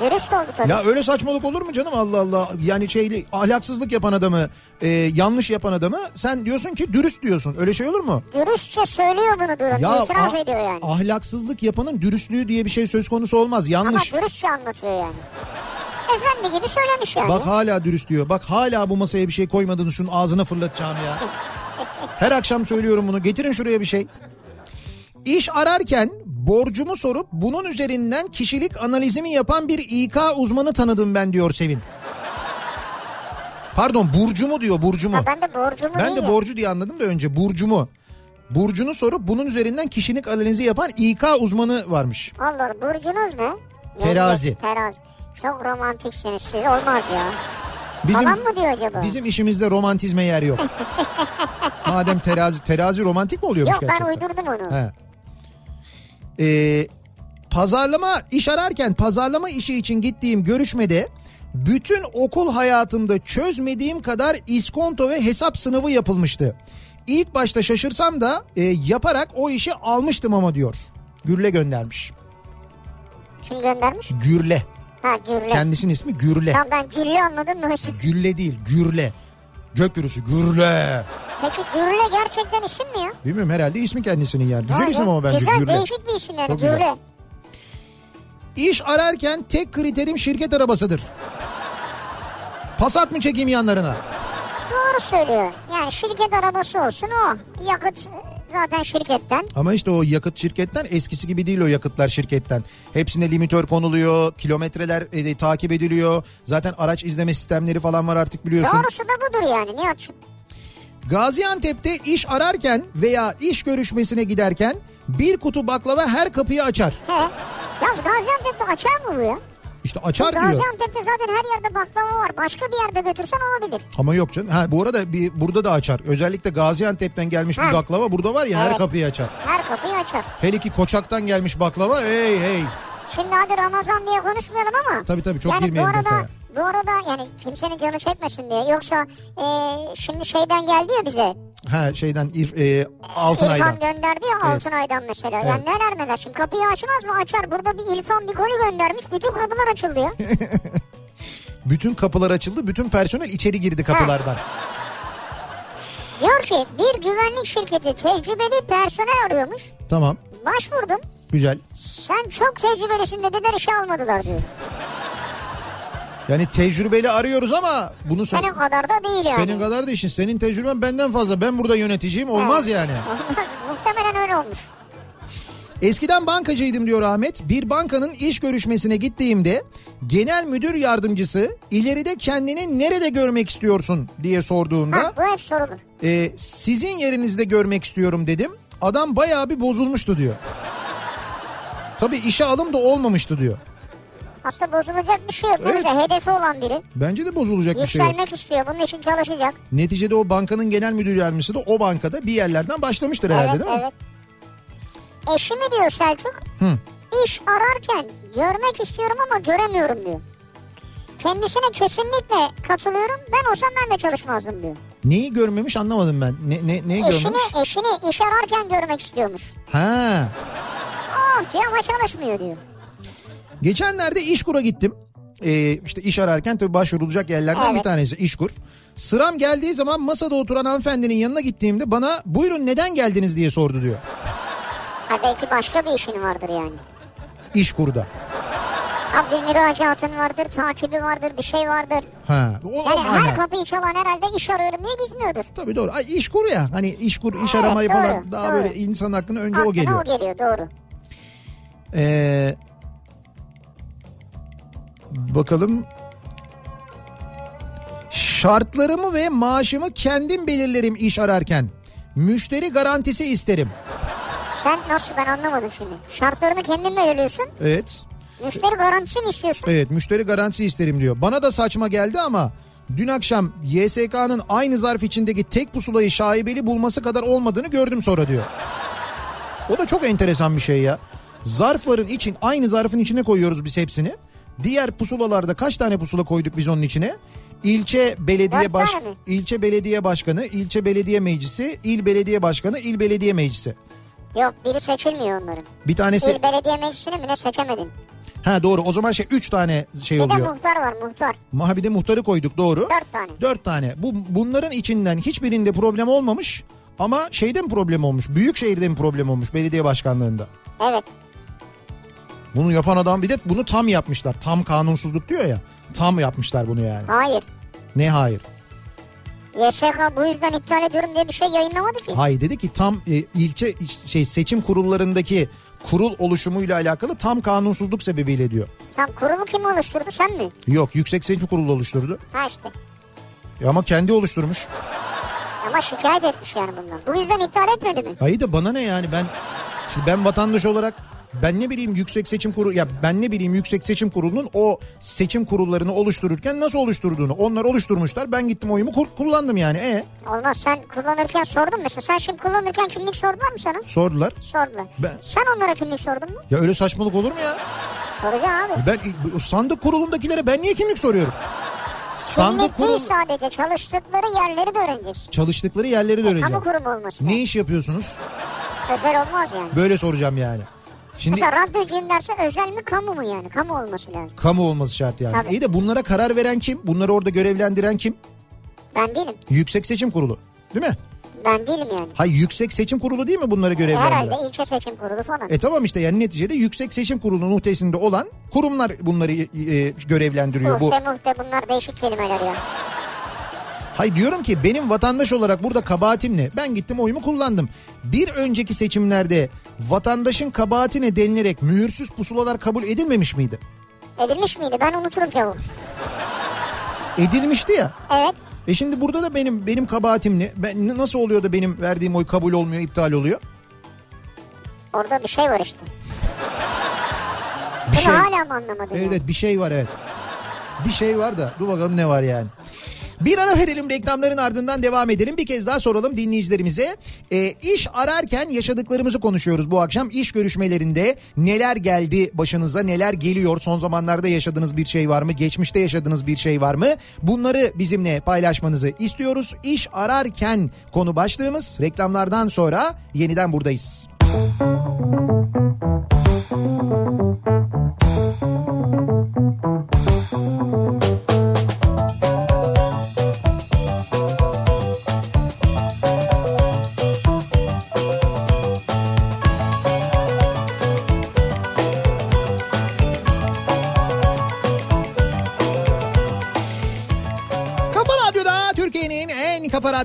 Dürüst oldu tabii. Ya öyle saçmalık olur mu canım Allah Allah. Yani şeyli ahlaksızlık yapan adamı e, yanlış yapan adamı sen diyorsun ki dürüst diyorsun. Öyle şey olur mu? Dürüstçe söylüyor bunu durum. İtiraf ah- ediyor yani. ahlaksızlık yapanın dürüstlüğü diye bir şey söz konusu olmaz. Ama Yanlış. dürüstçe anlatıyor yani. Efendi gibi söylemiş yani. Bak hala dürüst diyor. Bak hala bu masaya bir şey koymadığını şunun ağzına fırlatacağım ya. Her akşam söylüyorum bunu. Getirin şuraya bir şey. İş ararken borcumu sorup bunun üzerinden kişilik analizimi yapan bir İK uzmanı tanıdım ben diyor Sevin. Pardon burcumu diyor burcumu. Ha, ben de borcumu Ben de borcu diye anladım da önce burcumu. Burcunu sorup bunun üzerinden kişilik analizi yapan İK uzmanı varmış. Allah burcunuz ne? Terazi. Terazi. Çok romantiksiniz siz olmaz ya. Bizim Falan mı diyor acaba? bizim işimizde romantizme yer yok. Madem terazi terazi romantik mi oluyormuş Yok ben gerçekten? uydurdum onu. He. Ee, pazarlama iş ararken pazarlama işi için gittiğim görüşmede bütün okul hayatımda çözmediğim kadar iskonto ve hesap sınavı yapılmıştı. İlk başta şaşırsam da e, yaparak o işi almıştım ama diyor. Gürle göndermiş. Kim göndermiş? Gürle. Ha Gürle. Kendisinin ismi Gürle. Tamam ben Güllü anladım Mesut. Gülle değil Gürle. Gök gürüsü Gürle. Peki Gürle gerçekten isim mi ya? Bilmiyorum herhalde ismi kendisinin yani. Güzel Ha, isim ama bence Güzel Gürle. değişik bir isim yani Çok güzel. Gürle. İş ararken tek kriterim şirket arabasıdır. Passat mı çekeyim yanlarına? Doğru söylüyor. Yani şirket arabası olsun o. Yakıt zaten şirketten. Ama işte o yakıt şirketten eskisi gibi değil o yakıtlar şirketten. Hepsine limitör konuluyor, kilometreler e, takip ediliyor. Zaten araç izleme sistemleri falan var artık biliyorsun. Doğrusu da budur yani Nihat'cığım. Gaziantep'te iş ararken veya iş görüşmesine giderken bir kutu baklava her kapıyı açar. He. Yalnız Gaziantep'te açar mı bu ya? İşte açar diyor. Gaziantep'te zaten her yerde baklava var. Başka bir yerde götürsen olabilir. Ama yok canım. Ha bu arada bir burada da açar. Özellikle Gaziantep'ten gelmiş Ha. bir baklava burada var ya her Evet. kapıyı açar. Her kapıyı açar. Hele ki Koçak'tan gelmiş baklava hey hey. Şimdi hadi Ramazan diye konuşmayalım ama. Tabii tabii, çok yani bu girmeyelim arada, detaya. Bu arada yani kimsenin canı çekmesin diye. Yoksa e, şimdi şeyden geldi ya bize. Ha şeyden İr, e, Altınay'dan. İlfan gönderdi ya Evet. Altınay'dan mesela. Evet. Yani neler neler. Şimdi kapıyı açmaz mı? Açar. Burada bir İlfan bir golü göndermiş. Bütün kapılar açıldı ya. Bütün kapılar açıldı. Bütün personel içeri girdi kapılardan. Diyor ki bir güvenlik şirketi tecrübeli personel arıyormuş. Tamam. Başvurdum. Güzel. Sen çok tecrübelisin dediler işe almadılar diyor. Yani tecrübeli arıyoruz ama bunu sen, Senin kadar da değil yani. senin kadar da işin. Senin tecrüben benden fazla. Ben burada yöneticiyim. Olmaz yani. Olmaz. Muhtemelen öyle olmuş. Eskiden bankacıydım diyor Ahmet. Bir bankanın iş görüşmesine gittiğimde genel müdür yardımcısı ileride kendini nerede görmek istiyorsun diye sorduğunda Ha, bu hep sorulur. "E, sizin yerinizde görmek istiyorum dedim. Adam bayağı bir bozulmuştu diyor. Tabii işe alım da olmamıştı diyor. Aslında bozulacak bir şey yok. Evet. hedefi olan biri. Bence de bozulacak bir şey yok. Yükselmek istiyor. Bunun için çalışacak. Neticede o bankanın genel müdür yardımcısı da o bankada bir yerlerden başlamıştır herhalde evet, değil mi? evet. Eşimi diyor Selçuk. Hı. İş ararken görmek istiyorum ama göremiyorum diyor. Kendisine kesinlikle katılıyorum. Ben olsam ben de çalışmazdım diyor. Neyi görmemiş anlamadım ben. Ne, ne, neyi Eşini, görmemiş? eşini iş ararken görmek istiyormuş. Ha. Ah diyor ama çalışmıyor diyor. Geçenlerde İşkur'a gittim. Ee, işte iş ararken tabii başvurulacak yerlerden Evet. bir tanesi İşkur. Sıram geldiği zaman masada oturan hanımefendinin yanına gittiğimde bana buyurun neden geldiniz diye sordu diyor. Ha belki başka bir işin vardır yani. İşkur'da. Ha bir müracaatın vardır, takibi vardır, bir şey vardır. Ha. O, o Yani her mana. kapıyı çalan herhalde iş arıyorum diye gitmiyordur. Tabii doğru. Ay, İşkur ya. Hani iş Evet, aramayı doğru, falan daha doğru. böyle insan aklına önce o Aklına geliyor. o geliyor doğru. Ee, bakalım. Şartlarımı ve maaşımı kendim belirlerim iş ararken. Müşteri garantisi isterim. Sen nasıl ben anlamadım şimdi. Şartlarını kendin belirliyorsun? Evet. Müşteri garantisi mi istiyorsun? Evet müşteri garantisi isterim diyor. Bana da saçma geldi ama dün akşam YSK'nın aynı zarf içindeki tek pusulayı şaibeli bulması kadar olmadığını gördüm sonra diyor. O da çok enteresan bir şey ya. Zarfların için aynı zarfın içine koyuyoruz biz hepsini. Diğer pusulalarda kaç tane pusula koyduk biz onun içine? İlçe belediye baş ilçe belediye başkanı, ilçe belediye meclisi, il belediye başkanı, il belediye meclisi. Yok biri seçilmiyor onların. Bir tanesi İl belediye meclisini bile seçemedin. ha doğru o zaman şey 3 tane şey Bir de oluyor. muhtar var muhtar. Mahabide muhtarı koyduk doğru. Dört tane. Dört tane. Bu bunların içinden hiçbirinde problem olmamış ama şeyde mi problem olmuş? Büyük şehirde mi problem olmuş belediye başkanlığında? Evet. Bunu yapan adam bir de bunu tam yapmışlar. Tam kanunsuzluk diyor ya. Tam yapmışlar bunu yani. Hayır. Ne hayır? YSK bu yüzden iptal ediyorum diye bir şey yayınlamadı ki. Hayır dedi ki tam e, ilçe şey seçim kurullarındaki kurul oluşumuyla alakalı tam kanunsuzluk sebebiyle diyor. Tam kurulu kim oluşturdu sen mi? Yok Yüksek Seçim Kurulu oluşturdu. Ha işte. E ama kendi oluşturmuş. Ama şikayet etmiş yani bundan. Bu yüzden iptal etmedi mi? Hayır da bana ne yani ben şimdi ben vatandaş olarak ben ne bileyim yüksek seçim kurulu ya ben ne bileyim yüksek seçim kurulunun o seçim kurullarını oluştururken nasıl oluşturduğunu onlar oluşturmuşlar ben gittim oyumu kur- kullandım yani e Olmaz sen kullanırken sordun mesela. Sen şimdi kullanırken kimlik sordular mı sana? sordular Sordular. Ben- Sen onlara kimlik sordun mu? ya öyle saçmalık olur mu ya Soracağım abi. ben sandık kurulundakilere ben niye kimlik soruyorum sandık kurulu sadece çalıştıkları yerleri de öğreneceksin. çalıştıkları yerleri de öğreneceğim Kamu kurumu olması. ne iş yapıyorsunuz Özel olmaz yani. böyle soracağım yani şimdi Mesela radyocuyum derse özel mi kamu mu yani? Kamu olması lazım. kamu olması şart yani Tabii. iyi de bunlara karar veren kim bunları orada görevlendiren kim Ben değilim. yüksek seçim kurulu değil mi Ben değilim yani. Hayır yüksek seçim kurulu değil mi bunları görevlendiren? Herhalde ilçe seçim kurulu falan. E tamam işte yani neticede yüksek seçim kurulunun muhtesinde olan kurumlar bunları e, görevlendiriyor. Bu Muhte bunlar değişik kelimeler ya. Hayır diyorum ki benim vatandaş olarak burada kabahatim ne? Ben gittim oyumu kullandım. Bir önceki seçimlerde vatandaşın kabahatine denilerek mühürsüz pusulalar kabul edilmemiş miydi? Edilmiş miydi? Ben unuturum cevabı. Edilmişti ya. Evet. E şimdi burada da benim benim kabahatim ne? Ben nasıl oluyor da benim verdiğim oy kabul olmuyor, iptal oluyor? Orada bir şey var işte. Bir Bunu şey. hala mı anlamadın? Evet, yani? bir şey var evet. Bir şey var da dur bakalım ne var yani. Bir ara verelim reklamların ardından devam edelim. Bir kez daha soralım dinleyicilerimize. E, iş ararken yaşadıklarımızı konuşuyoruz bu akşam. İş görüşmelerinde neler geldi başınıza neler geliyor? Son zamanlarda yaşadığınız bir şey var mı? Geçmişte yaşadığınız bir şey var mı? Bunları bizimle paylaşmanızı istiyoruz. İş ararken konu başlığımız reklamlardan sonra yeniden buradayız. Kafa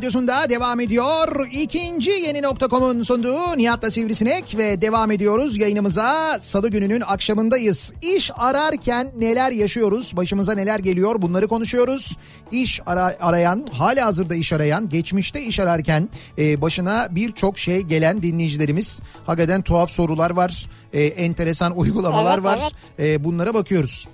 radyosunda devam ediyor. İkinci yeni nokta.com'un sunduğu Nihat'la Sivrisinek ve devam ediyoruz yayınımıza. Salı gününün akşamındayız. İş ararken neler yaşıyoruz? Başımıza neler geliyor? Bunları konuşuyoruz. İş ara- arayan, hala hazırda iş arayan, geçmişte iş ararken e, başına birçok şey gelen dinleyicilerimiz. Hakikaten tuhaf sorular var. E, enteresan uygulamalar Evet, var. evet. E, bunlara bakıyoruz.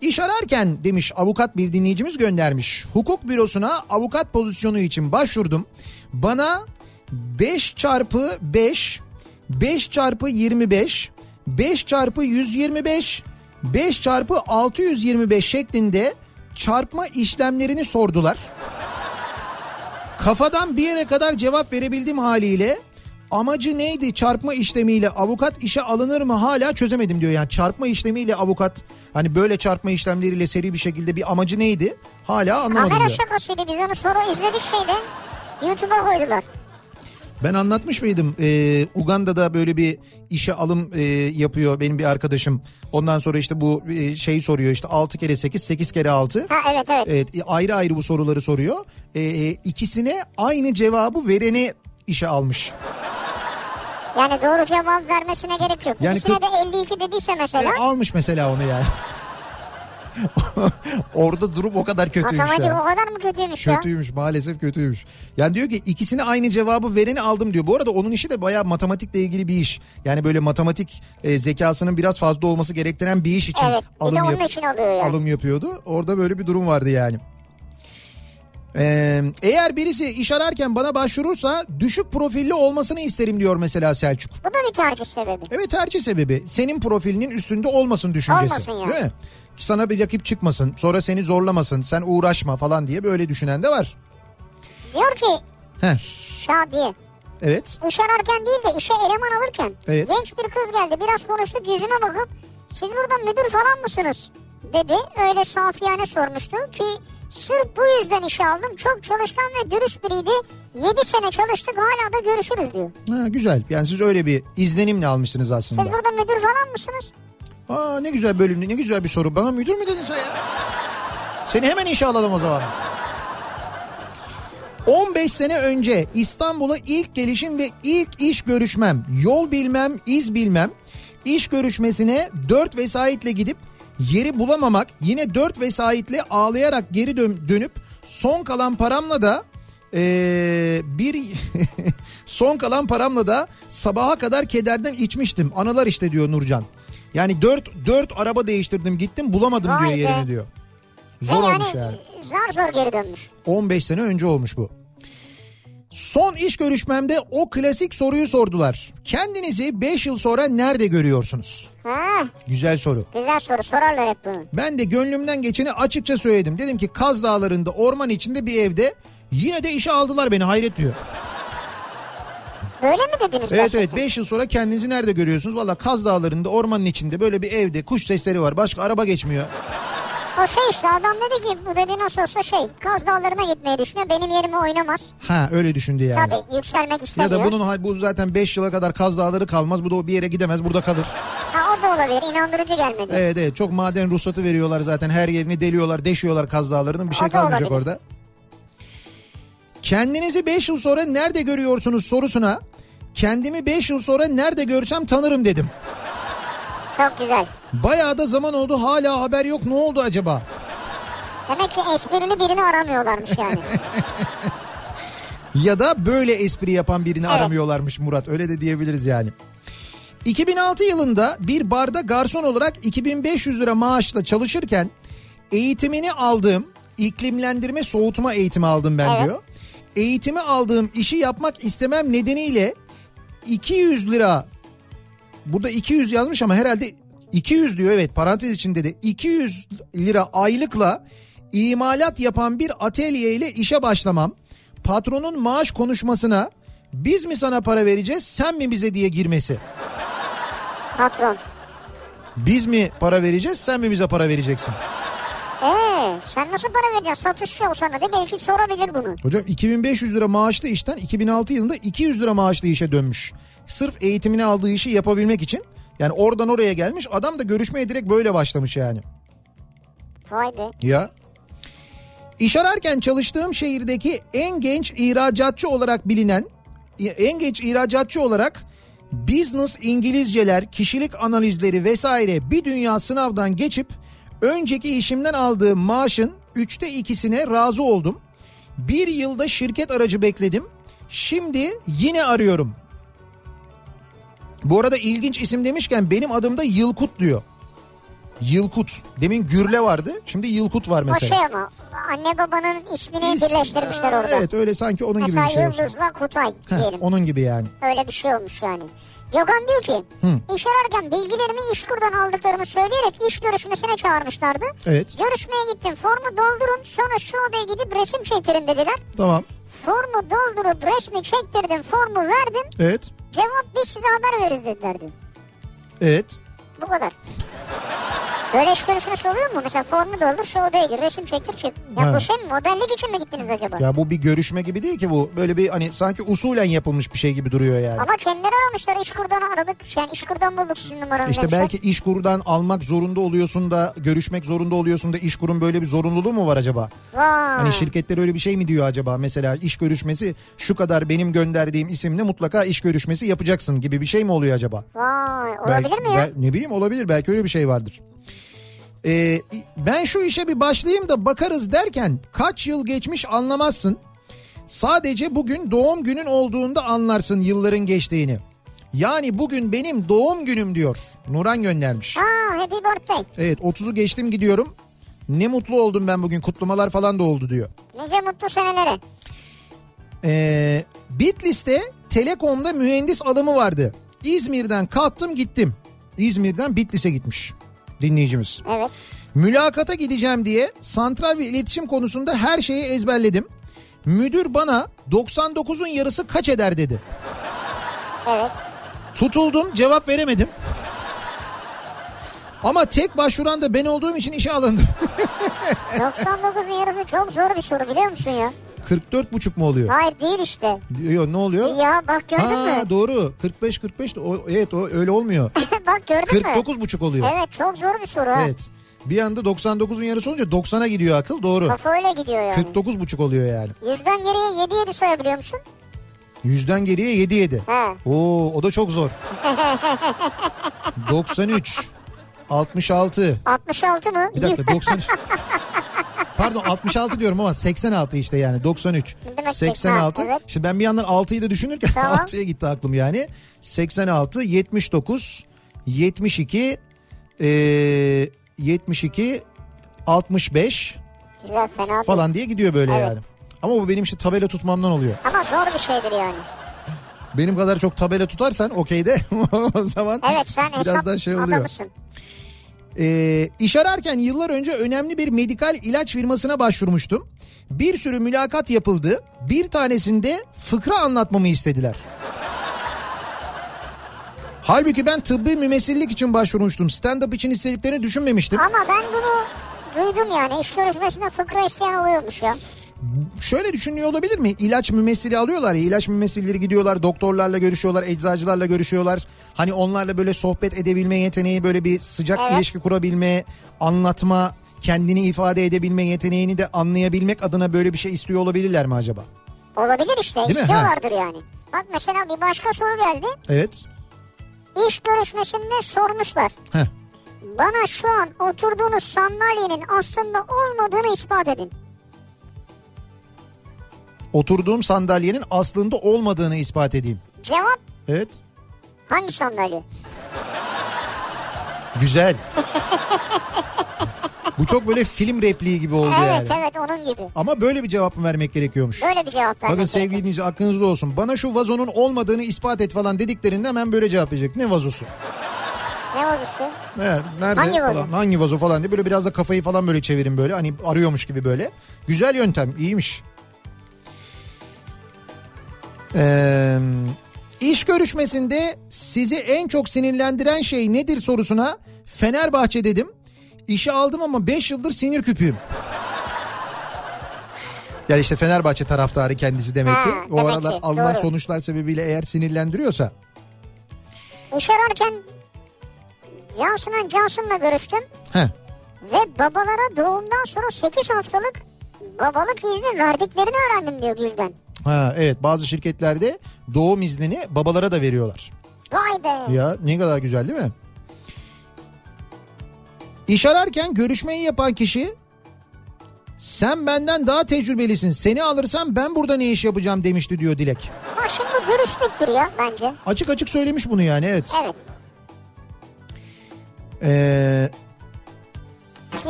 İş ararken demiş avukat bir dinleyicimiz göndermiş. Hukuk bürosuna avukat pozisyonu için başvurdum. Bana 5 çarpı 5, 5 çarpı 25, 5 çarpı 125, 5 çarpı 625 şeklinde çarpma işlemlerini sordular. Kafadan bir yere kadar cevap verebildim haliyle amacı neydi çarpma işlemiyle avukat işe alınır mı hala çözemedim diyor. Yani çarpma işlemiyle avukat hani böyle çarpma işlemleriyle seri bir şekilde bir amacı neydi hala anlamadım Kamera şakasıydı. Biz onu sonra izledik şeyde. YouTube'a koydular. Ben anlatmış mıydım Ee, Uganda'da böyle bir işe alım e, yapıyor benim bir arkadaşım. Ondan sonra işte bu e, şeyi soruyor işte 6 kere 8 8 kere 6. Ha evet evet. Evet e, ayrı ayrı bu soruları soruyor. E, e, ikisine aynı cevabı vereni işe almış. Yani doğru cevap vermesine gerek yok. Yani İkisine de 52 dediyse mesela. E, almış mesela onu yani. Orada durum o kadar kötüymüş Matematik ya. o kadar mı kötüymüş ya? Kötüymüş maalesef kötüymüş. Yani diyor ki ikisine aynı cevabı vereni aldım diyor. Bu arada onun işi de bayağı matematikle ilgili bir iş. Yani böyle matematik e, zekasının biraz fazla olması gerektiren bir iş için Evet, alım, onun için alıyor yani. alım yapıyordu. Orada böyle bir durum vardı yani. Ee, eğer birisi iş ararken bana başvurursa düşük profilli olmasını isterim diyor mesela Selçuk. Bu da bir tercih sebebi. Evet tercih sebebi senin profilinin üstünde olmasın düşüncesi. Olmasın yani. Değil mi? Sana bir rakip çıkmasın sonra seni zorlamasın sen uğraşma falan diye böyle düşünen de var. Diyor ki Heh, Şadiye evet iş ararken değil de işe eleman alırken Evet. genç bir kız geldi biraz konuştuk yüzüme bakıp siz burada müdür falan mısınız dedi öyle safiyane sormuştu ki sırf bu yüzden işe aldım çok çalışkan ve dürüst biriydi 7 sene çalıştık hala da görüşürüz diyor. ha, güzel yani siz öyle bir izlenimle almışsınız aslında. Siz burada müdür falan mısınız? Aa, ne güzel bölüm ne güzel bir soru bana müdür mü dedin sen ya? Seni hemen işe alalım o zaman biz. 15 sene önce İstanbul'a ilk gelişim ve ilk iş görüşmem, yol bilmem, iz bilmem, iş görüşmesine 4 vesayetle gidip yeri bulamamak, yine 4 vesayetle ağlayarak geri dön- dönüp son kalan paramla da ee, bir son kalan paramla da sabaha kadar kederden içmiştim. Anılar işte diyor Nurcan. Yani 4 4 araba değiştirdim gittim bulamadım Vay diyor be. yerini diyor. Zor Ve olmuş yani. Zar zor geri dönmüş. 15 sene önce olmuş bu. Son iş görüşmemde o klasik soruyu sordular. Kendinizi 5 yıl sonra nerede görüyorsunuz? Ha, Güzel soru. güzel soru sorarlar hep bunu. Ben de gönlümden geçeni açıkça söyledim. Dedim ki Kaz Dağları'nda orman içinde bir evde yine de işe aldılar beni hayret diyor. Böyle mi dediniz Evet gerçekten? evet 5 yıl sonra kendinizi nerede görüyorsunuz? Valla Kaz Dağları'nda ormanın içinde böyle bir evde kuş sesleri var. Başka araba geçmiyor. O şey işte adam dedi ki bu dedi nasıl olsa şey Kaz Dağları'na gitmeyi düşünüyor benim yerime oynamaz. Ha öyle düşündü yani. Tabii yükselmek Ya istemiyor. da bunun bu zaten 5 yıla kadar Kaz Dağları kalmaz. Bu da bir yere gidemez burada kalır. Ha o da olabilir inandırıcı gelmedi. Evet evet çok maden ruhsatı veriyorlar zaten her yerini deliyorlar deşiyorlar Kaz Dağları'nın bir şey kalmayacak olabilir. orada. Kendinizi 5 yıl sonra nerede görüyorsunuz sorusuna kendimi 5 yıl sonra nerede görsem tanırım dedim. Çok güzel. Bayağı da zaman oldu hala haber yok ne oldu acaba? Demek ki esprili birini aramıyorlarmış yani. Ya da böyle espri yapan birini Evet. aramıyorlarmış Murat öyle de diyebiliriz yani. 2006 yılında bir barda garson olarak 2500 lira maaşla çalışırken eğitimini aldığım iklimlendirme soğutma eğitimi aldım ben Evet. diyor. Eğitimi aldığım işi yapmak istemem nedeniyle 200 lira burada 200 yazmış ama herhalde 200 diyor evet parantez içinde de 200 lira aylıkla imalat yapan bir atölye ile işe başlamam. Patronun maaş konuşmasına biz mi sana para vereceğiz sen mi bize diye girmesi. Patron. Biz mi para vereceğiz sen mi bize para vereceksin? Ee, sen nasıl para vereceksin? Satışçı olsan da belki sorabilir bunu. Hocam 2500 lira maaşlı işten 2006 yılında 200 lira maaşlı işe dönmüş. Sırf eğitimini aldığı işi yapabilmek için. Yani oradan oraya gelmiş adam da görüşmeye direkt böyle başlamış yani. Vay be. Ya. İş ararken çalıştığım şehirdeki en genç ihracatçı olarak bilinen, en genç ihracatçı olarak business İngilizceler, kişilik analizleri vesaire bir dünya sınavdan geçip önceki işimden aldığım maaşın üçte ikisine razı oldum. Bir yılda şirket aracı bekledim. Şimdi yine arıyorum. Bu arada ilginç isim demişken benim adım da Yılkut diyor. Yılkut. Demin Gürle vardı. Şimdi Yılkut var O mesela. şey ama anne babanın ismini İs- birleştirmişler orada. Evet öyle sanki onun gibi Mesela bir şey olsun. Yıldız'la Kutay Heh, diyelim. onun gibi yani. Öyle bir şey olmuş yani. Gökhan diyor ki iş ararken bilgilerimi İşkur'dan aldıklarını söyleyerek iş görüşmesine çağırmışlardı. Evet Görüşmeye gittim formu doldurun sonra şu odaya gidip resim çektirin dediler. tamam. Formu doldurup resmi çektirdim formu verdim. Evet. Cevap biz size haber veririz dediler diyor. Evet. Bu kadar. Böyle iş görüşmesi oluyor mu? Mesela formu doldur şu odaya gir resim çektir çık. Ya Ha. bu şey mi modellik için mi gittiniz acaba? Ya bu bir görüşme gibi değil ki bu. Böyle bir hani sanki usulen yapılmış bir şey gibi duruyor yani. Ama kendileri aramışlar İşkur'dan aradık. Yani İşkur'dan bulduk sizin numaranızı İşte demişler. belki iş kurdan almak zorunda oluyorsun da görüşmek zorunda oluyorsun da iş kurun böyle bir zorunluluğu mu var acaba? Vay. Hani şirketler öyle bir şey mi diyor acaba? Mesela iş görüşmesi şu kadar benim gönderdiğim isimle mutlaka iş görüşmesi yapacaksın gibi bir şey mi oluyor acaba? Vay olabilir Belki- mi ya? ne bileyim olabilir belki öyle bir şey vardır. Ee, ben şu işe bir başlayayım da bakarız derken kaç yıl geçmiş anlamazsın. Sadece bugün doğum günün olduğunda anlarsın yılların geçtiğini. Yani bugün benim doğum günüm diyor. Nuran göndermiş. Aa happy birthday. Evet 30'u geçtim gidiyorum. Ne mutlu oldum ben bugün kutlamalar falan da oldu diyor. Nice mutlu senelere. Ee, Bitlis'te Telekom'da mühendis alımı vardı. İzmir'den kalktım gittim. İzmir'den Bitlis'e gitmiş dinleyicimiz. Evet. Mülakata gideceğim diye santral ve iletişim konusunda her şeyi ezberledim. Müdür bana 99'un yarısı kaç eder dedi. Evet. Tutuldum cevap veremedim. Ama tek başvuran da ben olduğum için işe alındım. 99'un yarısı çok zor bir soru biliyor musun ya? 44 buçuk mu oluyor? Hayır değil işte. Diyor ne oluyor? Ya bak gördün Ha mü? doğru 45 45 de o, evet o öyle olmuyor. bak gördün mü? 49 buçuk oluyor. Evet çok zor bir soru ha. Evet. Bir anda 99'un yarısı olunca 90'a gidiyor akıl doğru. Kafa öyle gidiyor yani. 49 buçuk oluyor yani. Yüzden geriye 7 7 sayabiliyor musun? Yüzden geriye 7 7. He. Oo o da çok zor. 93 66 66 mı? bir dakika 90 Pardon 66 diyorum ama 86 işte yani 93 demek 86 ha, evet. Şimdi ben bir yandan 6'yı da düşünürken Tamam. 6'ya gitti aklım yani 86 79 72 eee 72 65 Güzel fena değil. falan diye gidiyor böyle Evet. yani. Ama bu benim işte tabela tutmamdan oluyor. Ama zor bir şeydir yani. Benim kadar çok tabela tutarsan okeyde o zaman Evet sen biraz daha şey oluyor. adamısın. Ee, iş ararken yıllar önce önemli bir medikal ilaç firmasına başvurmuştum. Bir sürü mülakat yapıldı. Bir tanesinde fıkra anlatmamı istediler. Halbuki ben tıbbi mümessillik için başvurmuştum. Stand-up için istediklerini düşünmemiştim. Ama ben bunu duydum yani. İş görüşmesinde fıkra isteyen oluyormuş ya. Şöyle düşünüyor olabilir mi? İlaç mümessili alıyorlar ya. ilaç mümessilleri gidiyorlar doktorlarla görüşüyorlar, eczacılarla görüşüyorlar. Hani onlarla böyle sohbet edebilme yeteneği, böyle bir sıcak Evet. ilişki kurabilme, anlatma, kendini ifade edebilme yeteneğini de anlayabilmek adına böyle bir şey istiyor olabilirler mi acaba? Olabilir işte. Değil mi? istiyorlardır yani. Bak mesela bir başka soru geldi. Evet. İş görüşmesinde sormuşlar. Heh. Bana şu an oturduğunuz sandalyenin aslında olmadığını ispat edin. Oturduğum sandalyenin aslında olmadığını ispat edeyim. Cevap Evet. hangi sandalye? Güzel. Bu çok böyle film repliği gibi oldu evet yani. evet onun gibi. Ama böyle bir cevap mı vermek gerekiyormuş? Böyle bir cevap vermek Bakın sevgili gerekiyor. dinleyici aklınızda olsun. Bana şu vazonun olmadığını ispat et falan dediklerinde hemen böyle cevap verecek. Ne vazosu? Ne olursa. Evet, nerede Hangi vazo? falan. Hangi vazo falan diye böyle biraz da kafayı falan böyle çevirin böyle. Hani arıyormuş gibi böyle. Güzel yöntem, iyiymiş. Ee, iş görüşmesinde sizi en çok sinirlendiren şey nedir sorusuna Fenerbahçe dedim. İşe aldım ama 5 yıldır sinir küpüyüm. Yani işte Fenerbahçe taraftarı kendisi demek Ha, ki. O demek aralar ki, alınan doğru. sonuçlar sebebiyle eğer sinirlendiriyorsa. İş ararken Cansu'nun Cansu'nla görüştüm. Heh. Ve babalara doğumdan sonra 8 haftalık babalık izni verdiklerini öğrendim diyor Gülden. Ha evet bazı şirketlerde doğum iznini babalara da veriyorlar. Vay be. Ya ne kadar güzel değil mi? İş ararken görüşmeyi yapan kişi sen benden daha tecrübelisin. Seni alırsam ben burada ne iş yapacağım demişti diyor Dilek. Bak şimdi dürüstlüktür ya bence. Açık açık söylemiş bunu yani evet. Evet. Ee,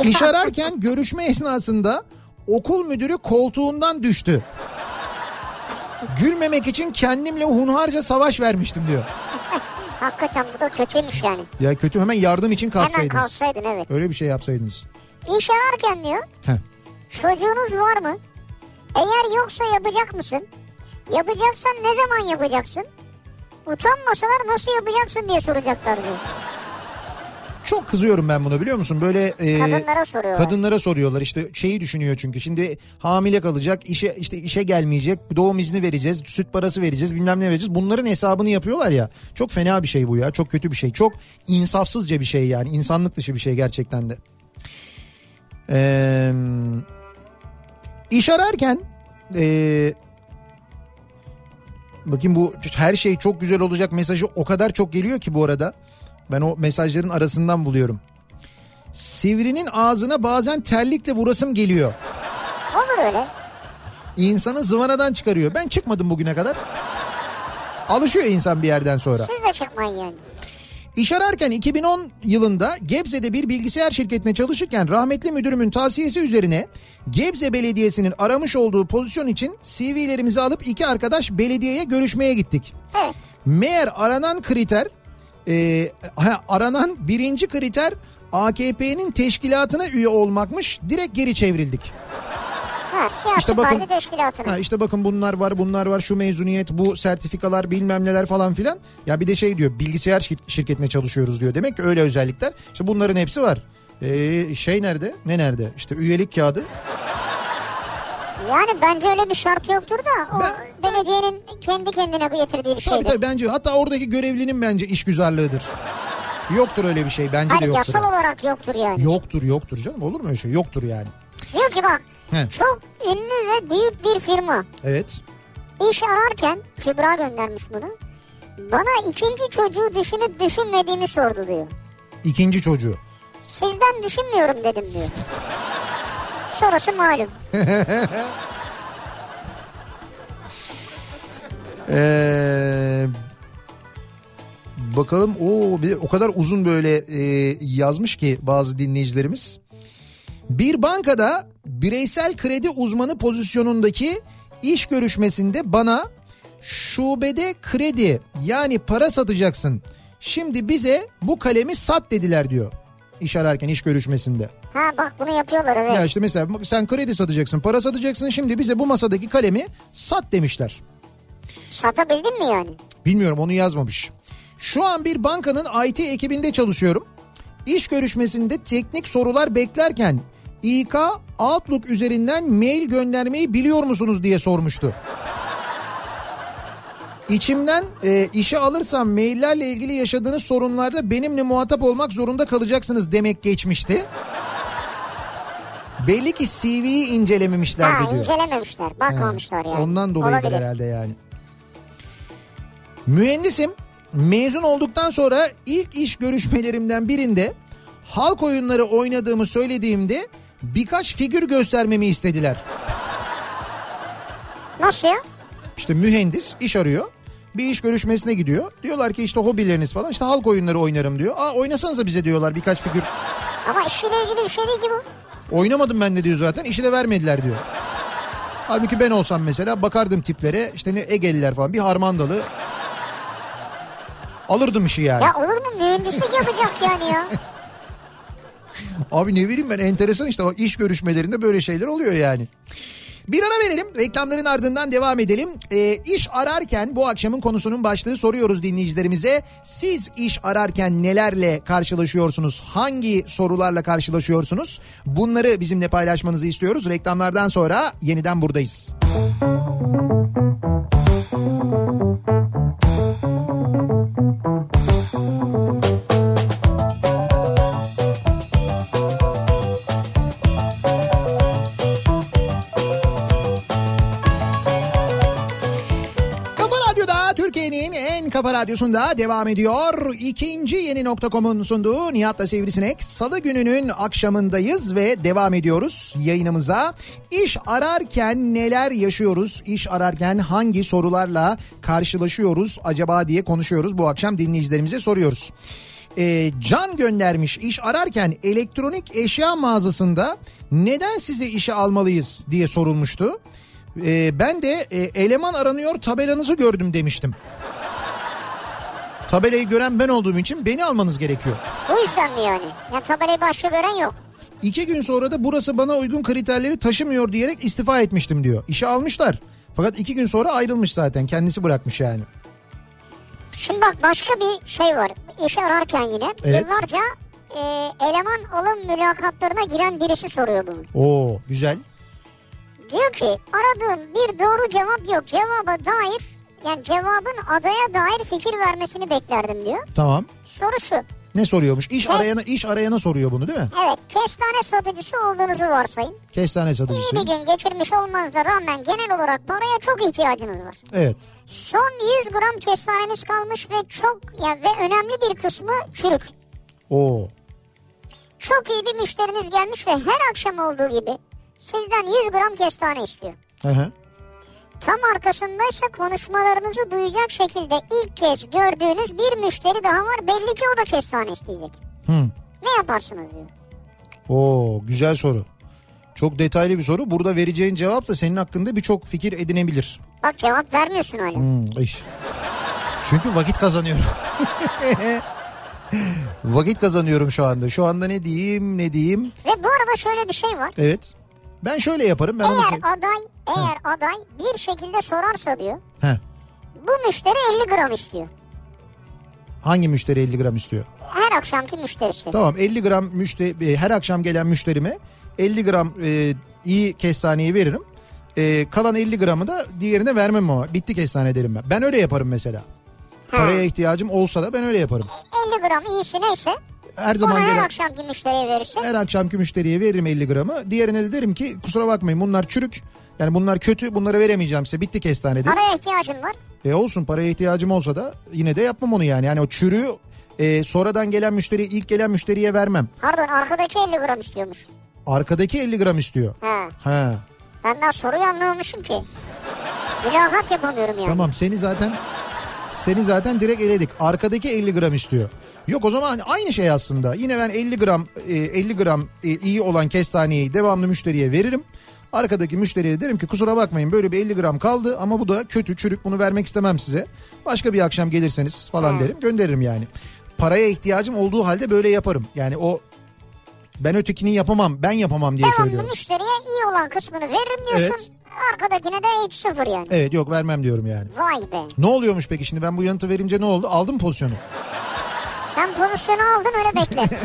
iş ararken görüşme esnasında okul müdürü koltuğundan düştü. Gülmemek için kendimle hunharca savaş vermiştim diyor. Hakikaten bu da kötüymüş yani. Ya kötü hemen yardım için Hemen kalksaydınız. kalsaydın evet. Öyle bir şey yapsaydınız. İş ararken diyor Heh. çocuğunuz var mı? Eğer yoksa yapacak mısın? Yapacaksan ne zaman yapacaksın? Utanmasalar nasıl yapacaksın diye soracaklar diyor. Çok kızıyorum ben buna biliyor musun? Böyle e, Kadınlara soruyorlar. kadınlara soruyorlar. İşte şeyi düşünüyor çünkü. Şimdi hamile kalacak işe işte işe gelmeyecek doğum izni vereceğiz süt parası vereceğiz bilmem ne vereceğiz. Bunların hesabını yapıyorlar ya. Çok fena bir şey bu ya. Çok kötü bir şey. Çok insafsızca bir şey yani. İnsanlık dışı bir şey gerçekten de. Ee, iş ararken e, bakayım bu her şey çok güzel olacak mesajı o kadar çok geliyor ki bu arada ben o mesajların arasından buluyorum. Sivrinin ağzına bazen terlikle vurasım geliyor. Olur öyle. İnsanı zıvanadan çıkarıyor. Ben çıkmadım bugüne kadar. Alışıyor insan bir yerden sonra. Siz de çıkmayın yani. İş ararken 2010 yılında Gebze'de bir bilgisayar şirketine çalışırken rahmetli müdürümün tavsiyesi üzerine Gebze Belediyesi'nin aramış olduğu pozisyon için CV'lerimizi alıp iki arkadaş belediyeye görüşmeye gittik. Evet. Meğer aranan kriter e, ha, aranan birinci kriter AKP'nin teşkilatına üye olmakmış. Direkt geri çevrildik. Ha, İşte bakın-. Ha işte bakın bunlar var bunlar var şu mezuniyet bu sertifikalar bilmem neler falan filan. Ya bir de şey diyor bilgisayar şir- şirketine çalışıyoruz diyor. Demek ki öyle özellikler. İşte bunların hepsi var. Ee, şey nerede? Ne nerede? İşte üyelik kağıdı. Yani bence öyle bir şart yoktur da o Ben- belediyenin kendi kendine getirdiği bir Tabii şeydir. tabii bence hatta oradaki görevlinin bence işgüzarlığıdır. Yoktur öyle bir şey bence de Hayır yoktur. yasal olarak yoktur yani. Yoktur yoktur canım olur mu öyle şey? Yoktur yani. Diyor ki bak He. çok ünlü ve büyük bir firma Evet. iş ararken Kübra göndermiş bunu. Bana ikinci çocuğu düşünüp düşünmediğimi sordu diyor. İkinci çocuğu. Sizden düşünmüyorum dedim diyor. Sonrası malum. Ee, bakalım o bir o kadar uzun böyle e, yazmış ki bazı dinleyicilerimiz. Bir bankada bireysel kredi uzmanı pozisyonundaki iş görüşmesinde bana şubede kredi yani para satacaksın. Şimdi bize bu kalemi sat dediler diyor. İş ararken iş görüşmesinde. Ha bak bunu yapıyorlar evet. Ya işte mesela sen kredi satacaksın, para satacaksın. Şimdi bize bu masadaki kalemi sat demişler. Satabildin mi yani? Bilmiyorum onu yazmamış. Şu an bir bankanın IT ekibinde çalışıyorum. İş görüşmesinde teknik sorular beklerken İK Outlook üzerinden mail göndermeyi biliyor musunuz diye sormuştu. İçimden e, işe alırsam maillerle ilgili yaşadığınız sorunlarda benimle muhatap olmak zorunda kalacaksınız demek geçmişti. Belli ki CV'yi incelememişlerdi Ha diyor. incelememişler. Bakmamışlar yani. Ondan dolayıdır Olabilir. herhalde yani. Mühendisim mezun olduktan sonra ilk iş görüşmelerimden birinde halk oyunları oynadığımı söylediğimde birkaç figür göstermemi istediler. Nasıl ya? İşte mühendis iş arıyor. Bir iş görüşmesine gidiyor. Diyorlar ki işte hobileriniz falan. İşte halk oyunları oynarım diyor. Aa oynasanıza bize diyorlar birkaç figür. Ama işiyle ilgili bir şey değil ki bu. Oynamadım ben de diyor zaten. İşi de vermediler diyor. Halbuki ben olsam mesela bakardım tiplere. işte ne Egeliler falan bir harmandalı. Alırdım işi yani. Ya olur mu mühendislik yapacak yani ya. Abi ne bileyim ben enteresan işte o iş görüşmelerinde böyle şeyler oluyor yani. Bir ara verelim reklamların ardından devam edelim. Ee, iş ararken bu akşamın konusunun başlığı soruyoruz dinleyicilerimize. Siz iş ararken nelerle karşılaşıyorsunuz? Hangi sorularla karşılaşıyorsunuz? Bunları bizimle paylaşmanızı istiyoruz. Reklamlardan sonra yeniden buradayız. Kafa radyosunda devam ediyor. İkinci yeni nokta.com'un sunduğu Nihat'la Sivrisinek. Salı gününün akşamındayız ve devam ediyoruz yayınımıza. İş ararken neler yaşıyoruz? İş ararken hangi sorularla karşılaşıyoruz acaba diye konuşuyoruz. Bu akşam dinleyicilerimize soruyoruz. Ee, Can göndermiş iş ararken elektronik eşya mağazasında neden sizi işe almalıyız diye sorulmuştu. Ee, ben de e, eleman aranıyor tabelanızı gördüm demiştim. Tabelayı gören ben olduğum için beni almanız gerekiyor. Bu yüzden mi yani? Ya tabelayı başka gören yok. İki gün sonra da burası bana uygun kriterleri taşımıyor diyerek istifa etmiştim diyor. İşe almışlar. Fakat iki gün sonra ayrılmış zaten kendisi bırakmış yani. Şimdi bak başka bir şey var. İş ararken yine Evet. yıllarca e, eleman alım mülakatlarına giren birisi soruyor bunu. Oo güzel. Diyor ki aradığım bir doğru cevap yok. Cevaba dair yani cevabın adaya dair fikir vermesini beklerdim diyor. Tamam. Soru şu. Ne soruyormuş? İş Evet. arayana iş arayana soruyor bunu değil mi? Evet kestane satıcısı olduğunuzu varsayın. Kestane İyi satıcısı. bir gün geçirmiş olmanıza rağmen genel olarak paraya çok ihtiyacınız var. Evet. Son 100 gram kestaneniz kalmış ve çok ya ve önemli bir kısmı çürük. Oo. Çok iyi bir müşteriniz gelmiş ve her akşam olduğu gibi sizden 100 gram kestane istiyor. Hı hı. Tam arkasındaysa konuşmalarınızı duyacak şekilde ilk kez gördüğünüz bir müşteri daha var. Belli ki o da kestane isteyecek. Hı. Ne yaparsınız diyor. Oo güzel soru. Çok detaylı bir soru. Burada vereceğin cevap da senin hakkında birçok fikir edinebilir. Bak cevap vermiyorsun öyle. Hmm, ay. Çünkü vakit kazanıyorum. vakit kazanıyorum şu anda. Şu anda ne diyeyim ne diyeyim. Ve bu arada şöyle bir şey var. Evet. Ben şöyle yaparım. Ben onu Eğer söyle- aday eğer aday bir şekilde sorarsa diyor Heh. bu müşteri 50 gram istiyor. Hangi müşteri 50 gram istiyor? Her akşamki müşterisi. Tamam 50 gram müşteri her akşam gelen müşterime 50 gram e, iyi kestaneyi veririm. E, kalan 50 gramı da diğerine vermem ama bitti kestane derim ben. Ben öyle yaparım mesela. Paraya ihtiyacım olsa da ben öyle yaparım. 50 gram iyisi neyse Her onu zaman her gelen akşamki müşteriye verirsin. her akşamki müşteriye veririm 50 gramı. Diğerine de derim ki kusura bakmayın bunlar çürük. Yani bunlar kötü bunları veremeyeceğim size bitti kestane derim. Paraya ihtiyacın var. E olsun paraya ihtiyacım olsa da yine de yapmam onu yani. Yani o çürüğü e, sonradan gelen müşteri ilk gelen müşteriye vermem. Pardon arkadaki 50 gram istiyormuş. Arkadaki 50 gram istiyor. Ha. Ha. Ben daha soruyu anlamamışım ki. Mülakat yapamıyorum yani. Tamam seni zaten seni zaten direkt eledik. Arkadaki 50 gram istiyor. Yok o zaman aynı şey aslında. Yine ben 50 gram e, 50 gram e, iyi olan kestaneyi devamlı müşteriye veririm. Arkadaki müşteriye derim ki kusura bakmayın böyle bir 50 gram kaldı ama bu da kötü çürük bunu vermek istemem size. Başka bir akşam gelirseniz falan derim gönderirim yani. Paraya ihtiyacım olduğu halde böyle yaparım. Yani o ben ötekini yapamam ben yapamam diye Devamlı söylüyorum. müşteriye iyi olan kısmını veririm diyorsun. Evet. Arkadakine de hiç sıfır yani. Evet yok vermem diyorum yani. Vay be. Ne oluyormuş peki şimdi ben bu yanıtı verince ne oldu? Aldım pozisyonu. Sen pozisyonu aldın öyle bekle.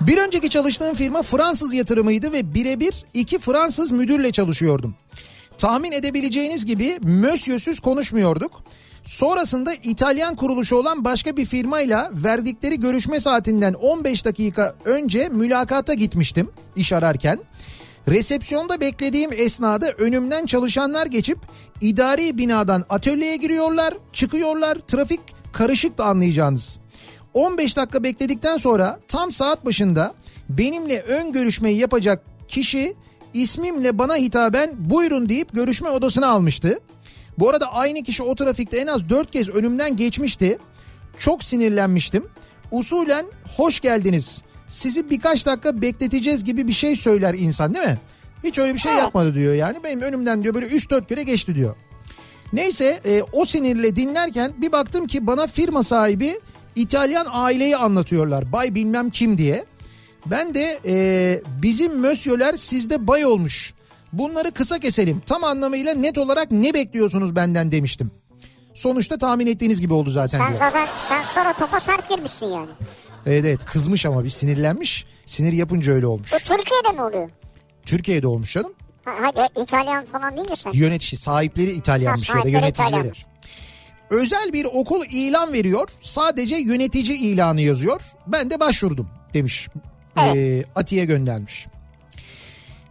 Bir önceki çalıştığım firma Fransız yatırımıydı ve birebir iki Fransız müdürle çalışıyordum. Tahmin edebileceğiniz gibi mösyösüz konuşmuyorduk. Sonrasında İtalyan kuruluşu olan başka bir firmayla verdikleri görüşme saatinden 15 dakika önce mülakata gitmiştim iş ararken. Resepsiyonda beklediğim esnada önümden çalışanlar geçip idari binadan atölyeye giriyorlar, çıkıyorlar. Trafik karışık da anlayacağınız. 15 dakika bekledikten sonra tam saat başında benimle ön görüşmeyi yapacak kişi ismimle bana hitaben buyurun deyip görüşme odasına almıştı. Bu arada aynı kişi o trafikte en az 4 kez önümden geçmişti. Çok sinirlenmiştim. Usulen hoş geldiniz. Sizi birkaç dakika bekleteceğiz gibi bir şey söyler insan değil mi? Hiç öyle bir şey yapmadı diyor yani. Benim önümden diyor böyle 3-4 kere geçti diyor. Neyse e, o sinirle dinlerken bir baktım ki bana firma sahibi İtalyan aileyi anlatıyorlar. Bay bilmem kim diye. Ben de e, bizim mösyöler sizde bay olmuş. Bunları kısa keselim. Tam anlamıyla net olarak ne bekliyorsunuz benden demiştim. Sonuçta tahmin ettiğiniz gibi oldu zaten sen diyor. zaten sen sonra topa sert girmişsin yani. Evet evet kızmış ama bir sinirlenmiş. Sinir yapınca öyle olmuş. Bu Türkiye'de mi oluyor? Türkiye'de olmuş canım. Ha, hadi İtalyan falan değil mi sen? Yönetici sahipleri İtalyanmış Ha, ya da sahipleri yöneticileri. İtalyanmış. Özel bir okul ilan veriyor. Sadece yönetici ilanı yazıyor. Ben de başvurdum demiş. Evet. Ee, Atiye göndermiş.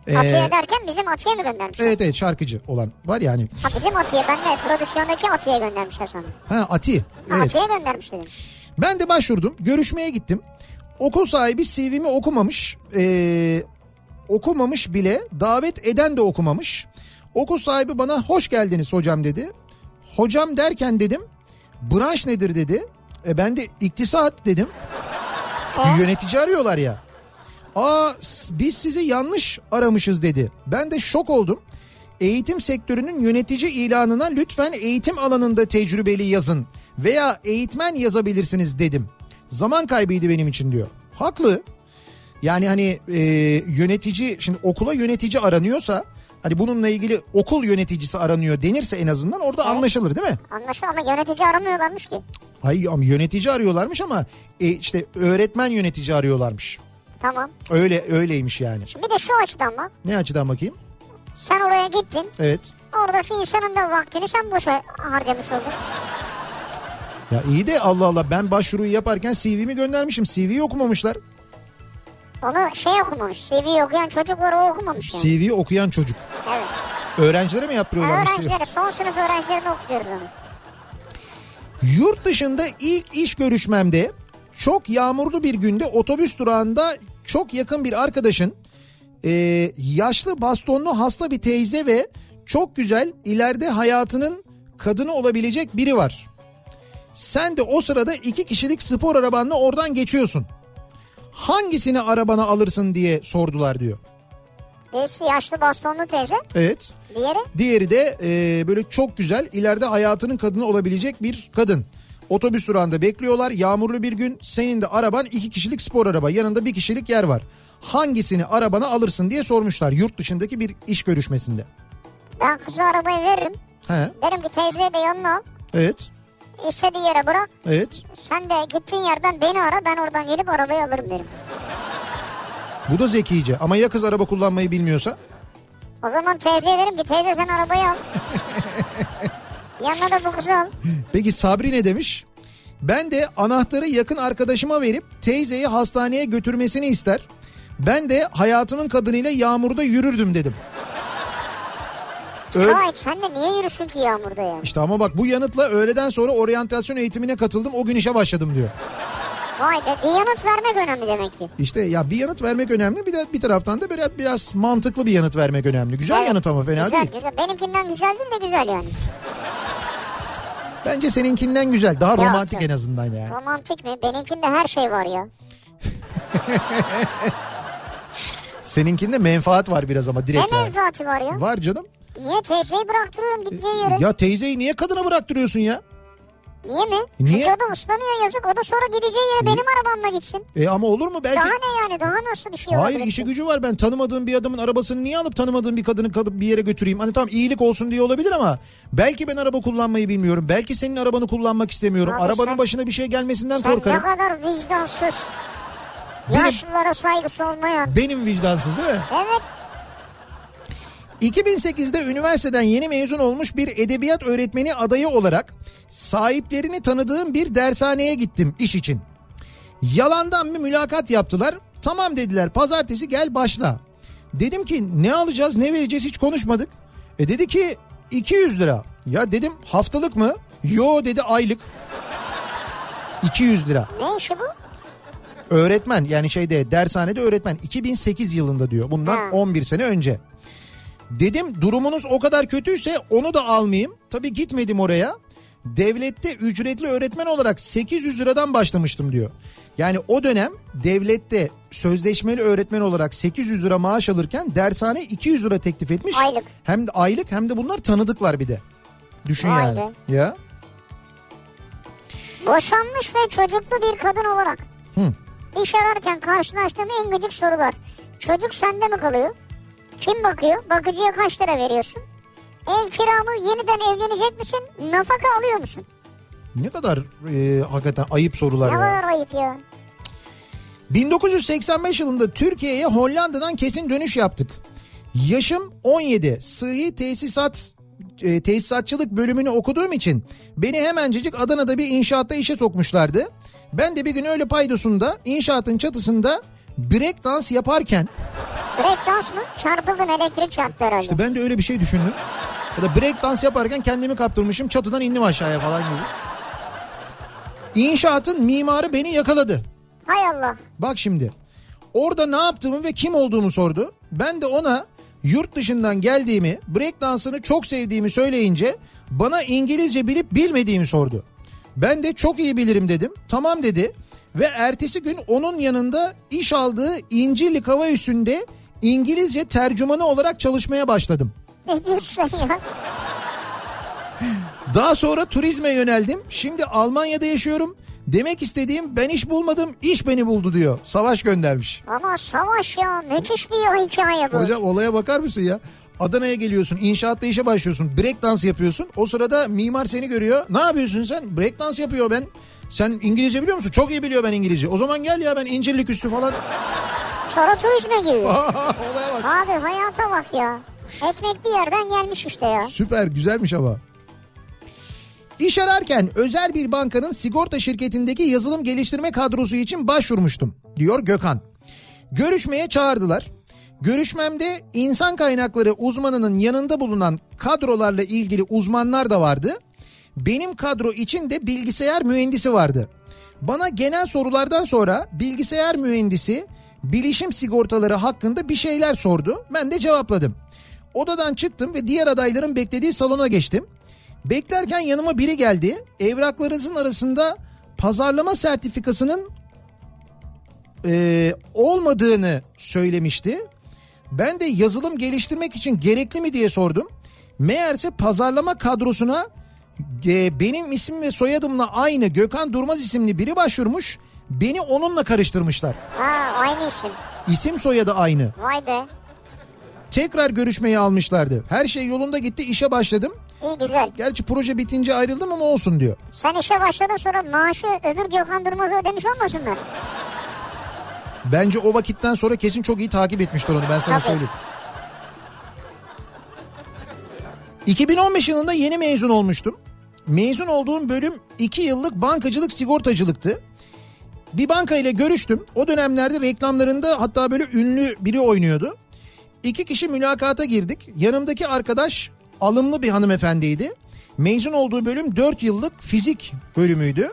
Ee, Atiye derken bizim Atiye mi göndermişler? evet evet şarkıcı olan var yani. Ha bizim Atiye ben de prodüksiyondaki Atiye göndermişler sana. Ha Ati. Ha, Evet. Atiye göndermiş dedim. Ben de başvurdum. Görüşmeye gittim. Okul sahibi CV'mi okumamış. Ee, okumamış bile. Davet eden de okumamış. Okul sahibi bana hoş geldiniz hocam dedi. Hocam derken dedim branş nedir dedi. E ben de iktisat dedim. Çünkü yönetici arıyorlar ya. Aa biz sizi yanlış aramışız dedi. Ben de şok oldum. Eğitim sektörünün yönetici ilanına lütfen eğitim alanında tecrübeli yazın veya eğitmen yazabilirsiniz dedim. Zaman kaybıydı benim için diyor. Haklı. Yani hani e, yönetici şimdi okula yönetici aranıyorsa hani bununla ilgili okul yöneticisi aranıyor denirse en azından orada anlaşılır değil mi? Anlaşılıyor ama yönetici aramıyorlarmış ki. Ay ama yönetici arıyorlarmış ama e, işte öğretmen yönetici arıyorlarmış. Tamam. Öyle öyleymiş yani. Şimdi bir de şu açıdan bak. Ne açıdan bakayım? Sen oraya gittin. Evet. Oradaki insanın da vaktini sen boşa harcamış oldun. Ya iyi de Allah Allah ben başvuruyu yaparken CV'mi göndermişim. CV'yi okumamışlar. Onu şey okumamış. CV okuyan çocuk var o okumamış yani. CV'yi okuyan çocuk. Evet. Öğrencilere mi yaptırıyorlarmış? Öğrencilere son sınıf öğrencilerine okutuyoruz onu. Yurt dışında ilk iş görüşmemde Çok yağmurlu bir günde otobüs durağında çok yakın bir arkadaşın e, yaşlı bastonlu hasta bir teyze ve çok güzel ileride hayatının kadını olabilecek biri var. Sen de o sırada iki kişilik spor arabanla oradan geçiyorsun. Hangisini arabana alırsın diye sordular diyor. Birisi yaşlı bastonlu teyze. Evet. Diğeri Diğeri de e, böyle çok güzel ileride hayatının kadını olabilecek bir kadın. Otobüs durağında bekliyorlar. Yağmurlu bir gün senin de araban iki kişilik spor araba. Yanında bir kişilik yer var. Hangisini arabana alırsın diye sormuşlar yurt dışındaki bir iş görüşmesinde. ben kıza arabayı veririm. He, Derim ki teyzeyi de yanına al. evet, İstediği yere bırak. evet. Sen de gittiğin yerden beni ara ben oradan gelip arabayı alırım derim. Bu da zekice ama ya kız araba kullanmayı bilmiyorsa? O zaman teyzeye derim ki teyze sen arabayı al. Yanına da bu kızı al. Peki Sabri ne demiş? Ben de anahtarı yakın arkadaşıma verip teyzeyi hastaneye götürmesini ister. Ben de hayatımın kadınıyla yağmurda yürürdüm dedim. Öyle, Vay sen de niye yürüsün ki yağmurda ya? İşte ama bak bu yanıtla öğleden sonra oryantasyon eğitimine katıldım o gün işe başladım diyor. Vay be bir yanıt vermek önemli demek ki. İşte ya bir yanıt vermek önemli bir de bir taraftan da biraz, biraz mantıklı bir yanıt vermek önemli. Güzel Evet. yanıt ama fena güzel, değil. Güzel Benimkinden güzel değil de güzel yani. Bence seninkinden güzel daha Yok, romantik en azından yani. Romantik mi? Benimkinde her şey var ya. Seninkinde menfaat var biraz ama Ne direkt yani. menfaati var ya? Var canım. Niye teyzeyi bıraktırıyorum gideceği yere? Ya teyzeyi niye kadına bıraktırıyorsun ya? Niye mi? Niye? Çünkü o da ıslanıyor yazık. O da sonra gideceği yere benim arabamla gitsin. E ama olur mu belki? Daha ne yani? Daha nasıl bir şey Hayır olabilir işi gücü var ben tanımadığım bir adamın arabasını niye alıp tanımadığım bir kadını kalıp bir yere götüreyim? Hani tamam iyilik olsun diye olabilir ama belki ben araba kullanmayı bilmiyorum. Belki senin arabanı kullanmak istemiyorum. Abi Arabanın sen- başına bir şey gelmesinden Sen korkarım. ne kadar vicdansız. Benim- Yaşlılara saygısı olmayan. Benim vicdansız değil mi? Evet. 2008'de üniversiteden yeni mezun olmuş bir edebiyat öğretmeni adayı olarak sahiplerini tanıdığım bir dershaneye gittim iş için. Yalandan bir mülakat yaptılar. Tamam dediler pazartesi gel başla. Dedim ki ne alacağız ne vereceğiz hiç konuşmadık. E dedi ki 200 lira. Ya dedim haftalık mı? Yo dedi aylık. 200 lira. Ne işi bu? Öğretmen yani şeyde dershanede öğretmen 2008 yılında diyor. Bundan Ha. 11 sene önce. Dedim durumunuz o kadar kötüyse onu da almayayım. Tabii gitmedim oraya. Devlette ücretli öğretmen olarak 800 liradan başlamıştım diyor. Yani o dönem devlette sözleşmeli öğretmen olarak 800 lira maaş alırken dershane 200 lira teklif etmiş. Aylık. Hem de aylık hem de bunlar tanıdıklar bir de. Düşün Vay yani. Ya. Boşanmış ve çocuklu bir kadın olarak. Hı. İş ararken karşılaştığım en gıcık sorular. Çocuk sende mi kalıyor? Kim bakıyor? Bakıcıya kaç lira veriyorsun? Ev kiramı yeniden evlenecek misin? Nafaka alıyor musun? Ne kadar e, hakikaten ayıp sorular Ne ya. kadar ayıp ya. 1985 yılında Türkiye'ye Hollanda'dan kesin dönüş yaptık. Yaşım 17. Sıhhi tesisat e, tesisatçılık bölümünü okuduğum için beni hemencecik Adana'da bir inşaatta işe sokmuşlardı. Ben de bir gün öyle paydosunda inşaatın çatısında break dans yaparken Break dans mı? Çarpıldın elektrik çarptı herhalde. işte ben de öyle bir şey düşündüm. Ya da break dans yaparken kendimi kaptırmışım çatıdan indim aşağıya falan gibi. İnşaatın mimarı beni yakaladı. Hay Allah. Bak şimdi orada ne yaptığımı ve kim olduğumu sordu. Ben de ona yurt dışından geldiğimi, break dansını çok sevdiğimi söyleyince bana İngilizce bilip bilmediğimi sordu. Ben de çok iyi bilirim dedim. Tamam dedi ve ertesi gün onun yanında iş aldığı İncirlik Hava Üssü'nde İngilizce tercümanı olarak çalışmaya başladım. Ne diyorsun ya? Daha sonra turizme yöneldim. Şimdi Almanya'da yaşıyorum. Demek istediğim ben iş bulmadım, iş beni buldu diyor. Savaş göndermiş. Ama savaş ya. Müthiş bir hikaye bu. Hocam olaya bakar mısın ya? Adana'ya geliyorsun, inşaatta işe başlıyorsun, break dans yapıyorsun. O sırada mimar seni görüyor. Ne yapıyorsun sen? Break dans yapıyor ben. Sen İngilizce biliyor musun? Çok iyi biliyor ben İngilizce. O zaman gel ya ben İncirlik üstü falan. Sonra turizme giriyor. Olaya bak. Abi hayata bak ya. Ekmek bir yerden gelmiş işte ya. Süper güzelmiş ama. İş ararken özel bir bankanın sigorta şirketindeki yazılım geliştirme kadrosu için başvurmuştum diyor Gökhan. Görüşmeye çağırdılar. Görüşmemde insan kaynakları uzmanının yanında bulunan kadrolarla ilgili uzmanlar da vardı. Benim kadro için de bilgisayar mühendisi vardı. Bana genel sorulardan sonra bilgisayar mühendisi bilişim sigortaları hakkında bir şeyler sordu. Ben de cevapladım. Odadan çıktım ve diğer adayların beklediği salona geçtim. Beklerken yanıma biri geldi. Evraklarınızın arasında pazarlama sertifikasının e, olmadığını söylemişti. Ben de yazılım geliştirmek için gerekli mi diye sordum. Meğerse pazarlama kadrosuna e, benim ismim ve soyadımla aynı Gökhan Durmaz isimli biri başvurmuş. Beni onunla karıştırmışlar. Ha aynı isim. İsim soyadı aynı. Vay be. Tekrar görüşmeyi almışlardı. Her şey yolunda gitti işe başladım. İyi güzel. Gerçi proje bitince ayrıldım ama olsun diyor. Sen işe başladın sonra maaşı öbür Gökhan Durmaz'ı ödemiş olmasınlar? Bence o vakitten sonra kesin çok iyi takip etmiştir onu ben sana Tabii. söyleyeyim. 2015 yılında yeni mezun olmuştum. Mezun olduğum bölüm 2 yıllık bankacılık sigortacılıktı. Bir banka ile görüştüm. O dönemlerde reklamlarında hatta böyle ünlü biri oynuyordu. İki kişi mülakata girdik. Yanımdaki arkadaş alımlı bir hanımefendiydi. Mezun olduğu bölüm 4 yıllık fizik bölümüydü.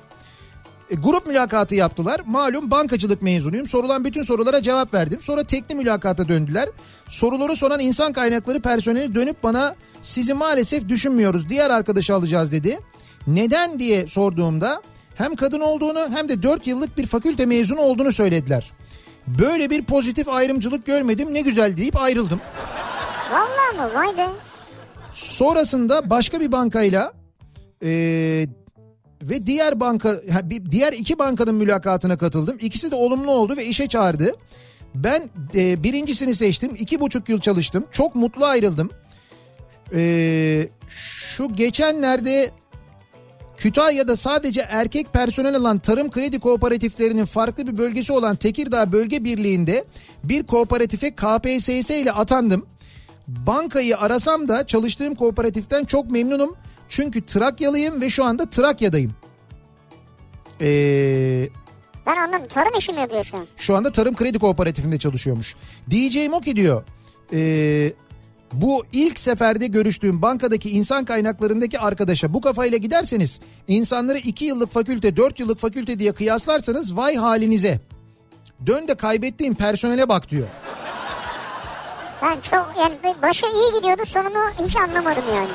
E, grup mülakatı yaptılar. Malum bankacılık mezunuyum. Sorulan bütün sorulara cevap verdim. Sonra tekli mülakata döndüler. Soruları soran insan kaynakları personeli dönüp bana sizi maalesef düşünmüyoruz. Diğer arkadaşı alacağız dedi. Neden diye sorduğumda hem kadın olduğunu hem de 4 yıllık bir fakülte mezunu olduğunu söylediler. Böyle bir pozitif ayrımcılık görmedim ne güzel deyip ayrıldım. Vallahi mı? Vay be. Sonrasında başka bir bankayla e, ve diğer banka diğer iki bankanın mülakatına katıldım. İkisi de olumlu oldu ve işe çağırdı. Ben e, birincisini seçtim. iki buçuk yıl çalıştım. Çok mutlu ayrıldım. E, şu geçenlerde Kütahya'da sadece erkek personel alan tarım kredi kooperatiflerinin farklı bir bölgesi olan Tekirdağ Bölge Birliği'nde bir kooperatife KPSS ile atandım. Bankayı arasam da çalıştığım kooperatiften çok memnunum. Çünkü Trakyalıyım ve şu anda Trakya'dayım. Ee, Ben anladım. Tarım işi mi yapıyor şu an? şu anda Tarım Kredi Kooperatifinde çalışıyormuş. DJ Moki diyor. ee, bu ilk seferde görüştüğüm bankadaki insan kaynaklarındaki arkadaşa bu kafayla giderseniz insanları 2 yıllık fakülte 4 yıllık fakülte diye kıyaslarsanız vay halinize. Dön de kaybettiğim personele bak diyor. Ben çok yani başı iyi gidiyordu sonunu hiç anlamadım yani.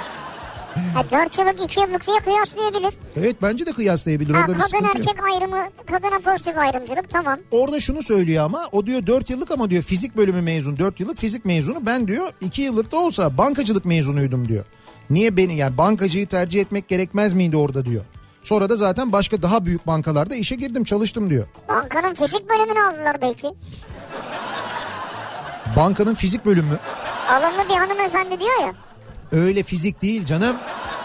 Ha, 4 yıllık 2 yıllık diye kıyaslayabilir. Evet bence de kıyaslayabilir. Ha, Orada bir kadın sıkıntı yok. erkek ayrımı, kadına pozitif ayrımcılık tamam. Orada şunu söylüyor ama o diyor 4 yıllık ama diyor fizik bölümü mezun 4 yıllık fizik mezunu ben diyor 2 yıllık da olsa bankacılık mezunuydum diyor. Niye beni yani bankacıyı tercih etmek gerekmez miydi orada diyor. Sonra da zaten başka daha büyük bankalarda işe girdim çalıştım diyor. Bankanın fizik bölümünü aldılar belki. Bankanın fizik bölümü Alımlı bir hanımefendi diyor ya. Öyle fizik değil canım.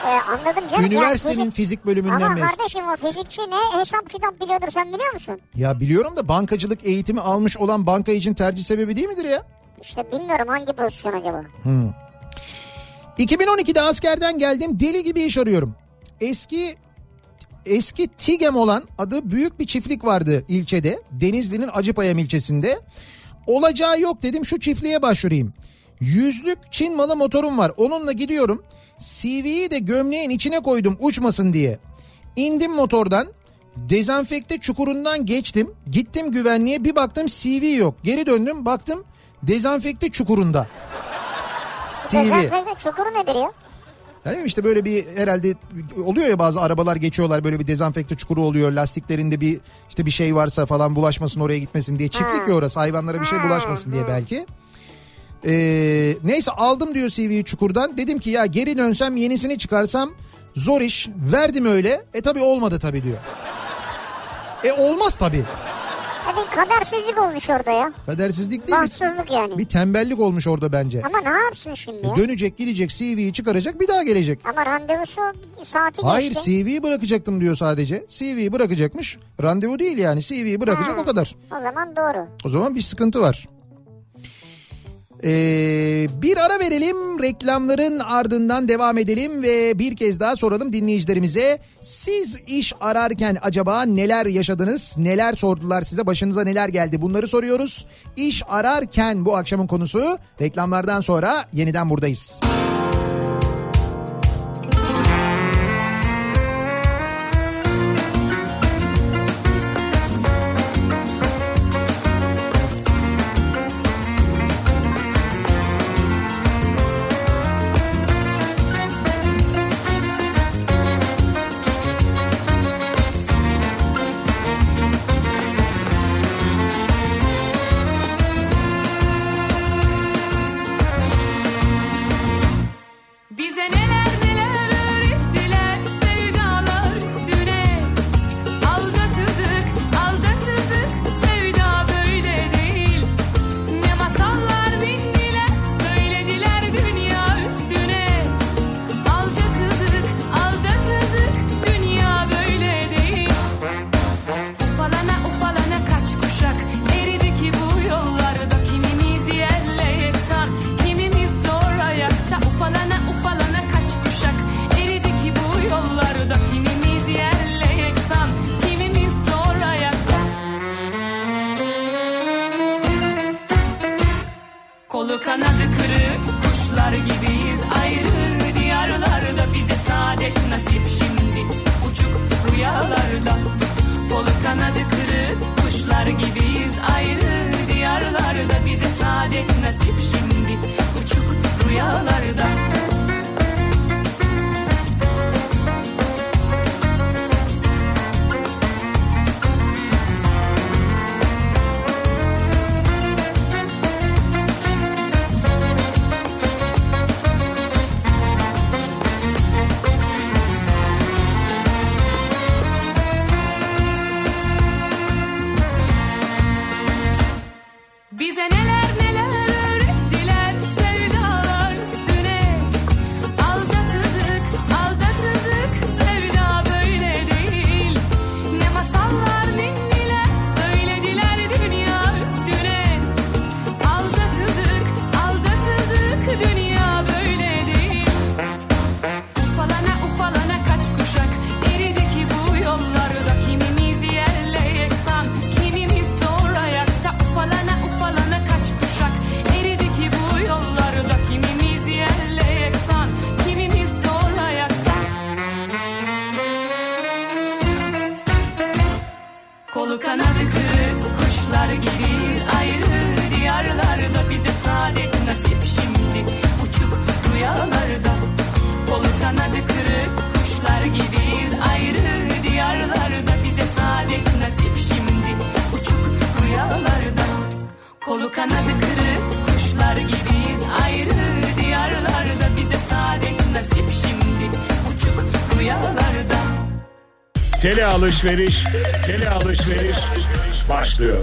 E, anladım canım. Ya Üniversitenin fizik- fizik bölümünden Ama mezun. kardeşim o fizikçi ne hesap kitap biliyordur sen biliyor musun? Ya biliyorum da bankacılık eğitimi almış olan banka için tercih sebebi değil midir ya? İşte bilmiyorum hangi pozisyon acaba. 2012'de askerden geldim deli gibi iş arıyorum. Eski eski TİGEM olan adı büyük bir çiftlik vardı ilçede. Denizli'nin Acıpayam ilçesinde. Olacağı yok dedim şu çiftliğe başvurayım. Yüzlük Çin malı motorum var onunla gidiyorum. CV'yi de gömleğin içine koydum uçmasın diye. İndim motordan dezenfekte çukurundan geçtim. Gittim güvenliğe bir baktım CV yok. Geri döndüm baktım dezenfekte çukurunda. CV. Dezenfekte çukuru nedir ya? Yani işte böyle bir herhalde oluyor ya bazı arabalar geçiyorlar böyle bir dezenfekte çukuru oluyor. Lastiklerinde bir işte bir şey varsa falan bulaşmasın oraya gitmesin diye. Çiftlik ya orası hayvanlara bir şey bulaşmasın diye belki. Ee, neyse aldım diyor CV'yi çukurdan. Dedim ki ya geri dönsem yenisini çıkarsam zor iş. Verdim öyle. E tabi olmadı tabi diyor. E olmaz tabi. Ya bir kadersizlik olmuş orada ya. Kadersizlik değil Bahtsızlık yani. bir, bir tembellik olmuş orada bence. Ama ne yapsın şimdi ya? Dönecek gidecek CV'yi çıkaracak bir daha gelecek. Ama randevusu saati Hayır geçti. CV'yi bırakacaktım diyor sadece. CV'yi bırakacakmış. Randevu değil yani CV'yi bırakacak Ha. o kadar. O zaman doğru. O zaman bir sıkıntı var. Ee, bir ara verelim reklamların ardından devam edelim ve bir kez daha soralım dinleyicilerimize. Siz iş ararken acaba neler yaşadınız? Neler sordular size? Başınıza neler geldi? Bunları soruyoruz. İş ararken bu akşamın konusu. Reklamlardan sonra yeniden buradayız. Yolu kanadı kırık kuşlar gibiyiz ayrı diyarlarda bize saadet nasip şimdi uçuk rüyalarda. Tele alışveriş, tele alışveriş başlıyor.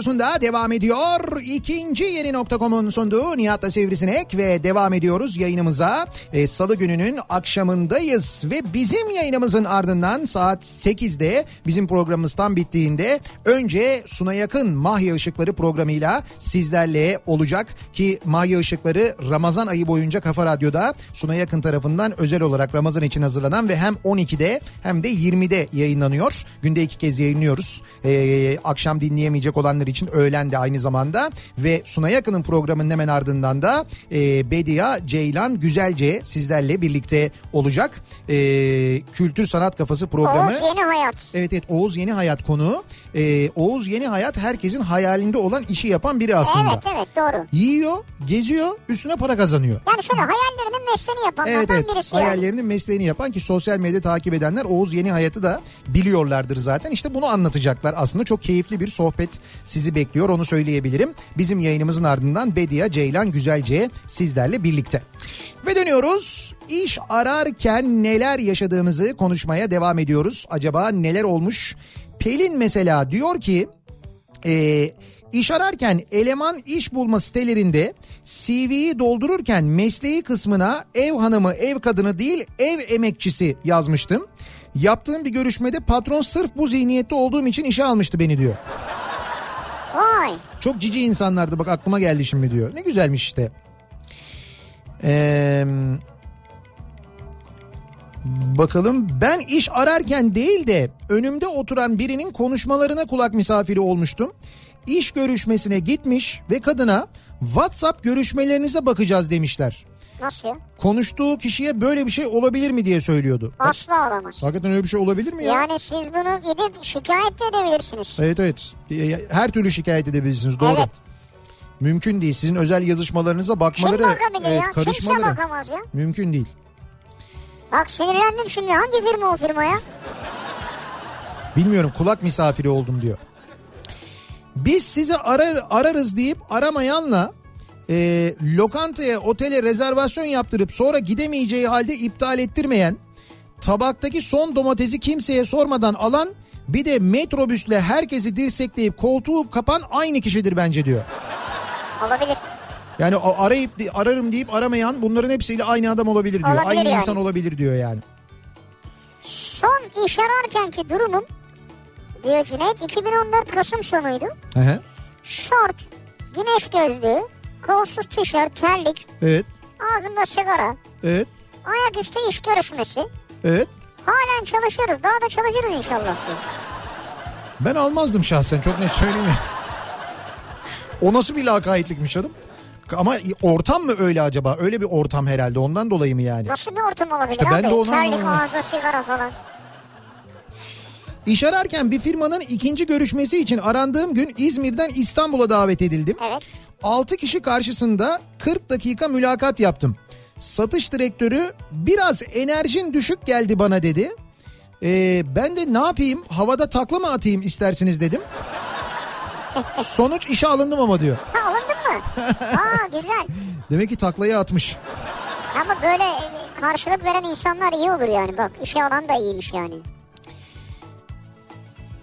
Radyosunda devam ediyor. İkinci yeni nokta.com'un sunduğu Nihat'la Sivrisinek ve devam ediyoruz yayınımıza. E, Salı gününün akşamındayız ve bizim yayınımızın ardından saat 8'de bizim programımız tam bittiğinde önce Suna Yakın Mahya Işıkları programıyla sizlerle olacak ki Mahya Işıkları Ramazan ayı boyunca Kafa Radyo'da Suna Yakın tarafından özel olarak Ramazan için hazırlanan ve hem 12'de hem de 20'de yayınlanıyor. Günde iki kez yayınlıyoruz. Ee, akşam dinleyemeyecek olanlar için öğlen de aynı zamanda ve Suna Yakın'ın programının hemen ardından da e, Bedia Ceylan Güzelce sizlerle birlikte olacak. E, Kültür Sanat Kafası programı. Oğuz Yeni Hayat. Evet evet Oğuz Yeni Hayat konu. Ee, Oğuz Yeni Hayat herkesin hayalinde olan işi yapan biri aslında. Evet evet doğru. Yiyor, geziyor, üstüne para kazanıyor. Yani şöyle hayallerinin mesleğini yapanlardan Evet evet birisi yani. hayallerinin mesleğini yapan ki sosyal medya takip edenler Oğuz Yeni Hayat'ı da biliyorlardır zaten. İşte bunu anlatacaklar aslında çok keyifli bir sohbet sizi bekliyor onu söyleyebilirim. Bizim yayınımızın ardından Bedia Ceylan Güzelce sizlerle birlikte. Ve dönüyoruz iş ararken neler yaşadığımızı konuşmaya devam ediyoruz. Acaba neler olmuş? Pelin mesela diyor ki e, iş ararken eleman iş bulma sitelerinde CV'yi doldururken mesleği kısmına ev hanımı, ev kadını değil ev emekçisi yazmıştım. Yaptığım bir görüşmede patron sırf bu zihniyette olduğum için işe almıştı beni diyor. Vay. Çok cici insanlardı bak aklıma geldi şimdi diyor. Ne güzelmiş işte. Eee... Bakalım ben iş ararken değil de önümde oturan birinin konuşmalarına kulak misafiri olmuştum. İş görüşmesine gitmiş ve kadına WhatsApp görüşmelerinize bakacağız demişler. Nasıl? Konuştuğu kişiye böyle bir şey olabilir mi diye söylüyordu. Asla olamaz. hakikaten öyle bir şey olabilir mi ya? Yani siz bunu gidip şikayet de edebilirsiniz. Evet evet. E, Her türlü şikayet edebilirsiniz doğru. Evet. Mümkün değil. Sizin özel yazışmalarınıza bakmaları, Kim evet, ya? Kimse karışmaları bakamaz ya. mümkün değil. Bak sinirlendim şimdi. Hangi firma o firma ya? Bilmiyorum kulak misafiri oldum diyor. Biz sizi arar, ararız deyip aramayanla e, lokantaya otele rezervasyon yaptırıp sonra gidemeyeceği halde iptal ettirmeyen tabaktaki son domatesi kimseye sormadan alan bir de metrobüsle herkesi dirsekleyip koltuğu kapan aynı kişidir bence diyor. Olabilir. Yani arayıp ararım deyip aramayan bunların hepsiyle aynı adam olabilir diyor. Olabilir aynı yani. insan olabilir diyor yani. Son iş ararkenki durumum diyor Cüneyt 2014 Kasım sonuydu. Hı hı. Şort, güneş gözlüğü, kolsuz tişört, terlik, Evet, ağzımda sigara, evet, ayaküstü iş görüşmesi. evet. Halen çalışıyoruz. Daha da çalışırız inşallah. Ben almazdım şahsen çok net söyleyeyim ya. O nasıl bir lakaytlıkmış canım? Ama ortam mı öyle acaba? Öyle bir ortam herhalde ondan dolayı mı yani? Nasıl bir ortam olabilir İşte abi? ben de onu Terlik, ağızda sigara falan. İş ararken bir firmanın ikinci görüşmesi için arandığım gün İzmir'den İstanbul'a davet edildim. Evet. 6 kişi karşısında 40 dakika mülakat yaptım. Satış direktörü biraz enerjin düşük geldi bana dedi. Ee, ben de ne yapayım havada takla mı atayım isterseniz dedim. Sonuç işe alındım ama diyor. Ha alındın mı? Aa güzel. Demek ki taklayı atmış. Ama böyle e, karşılık veren insanlar iyi olur yani. Bak işe alan da iyiymiş yani.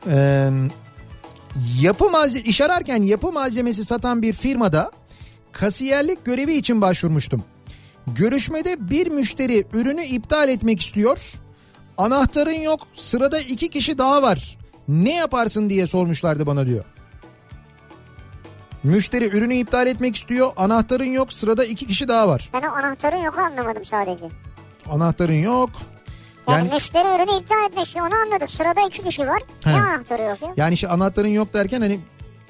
Ee, yapı malze iş ararken yapı malzemesi satan bir firmada kasiyerlik görevi için başvurmuştum. Görüşmede bir müşteri ürünü iptal etmek istiyor. Anahtarın yok sırada iki kişi daha var. Ne yaparsın diye sormuşlardı bana diyor. Müşteri ürünü iptal etmek istiyor. Anahtarın yok sırada iki kişi daha var. Ben o anahtarın yok anlamadım sadece. Anahtarın yok. Yani, Yani müşteri ürünü iptal etmek istiyor onu anladık. Sırada iki kişi var. He. Ne anahtarı yok ya? Yani işte anahtarın yok derken hani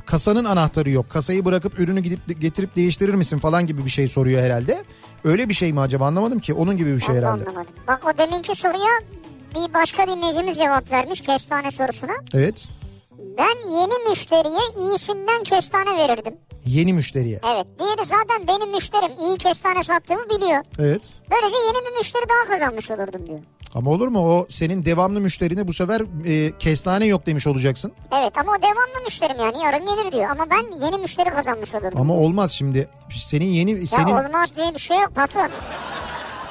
kasanın anahtarı yok. Kasayı bırakıp ürünü gidip getirip değiştirir misin falan gibi bir şey soruyor herhalde. Öyle bir şey mi acaba anlamadım ki. Onun gibi bir şey Ben de herhalde. anlamadım. Bak o deminki soruya bir başka dinleyicimiz cevap vermiş kestane sorusuna. Evet. Ben yeni müşteriye iyisinden kestane verirdim. Yeni müşteriye. Evet. Diğeri zaten benim müşterim. İyi kestane sattığımı biliyor. Evet. Böylece yeni bir müşteri daha kazanmış olurdum diyor. Ama olur mu o senin devamlı müşterine bu sefer e, kestane yok demiş olacaksın. Evet ama o devamlı müşterim yani yarın gelir diyor. Ama ben yeni müşteri kazanmış olurdum. Ama olmaz şimdi. Senin yeni ya senin olmaz diye bir şey yok patron.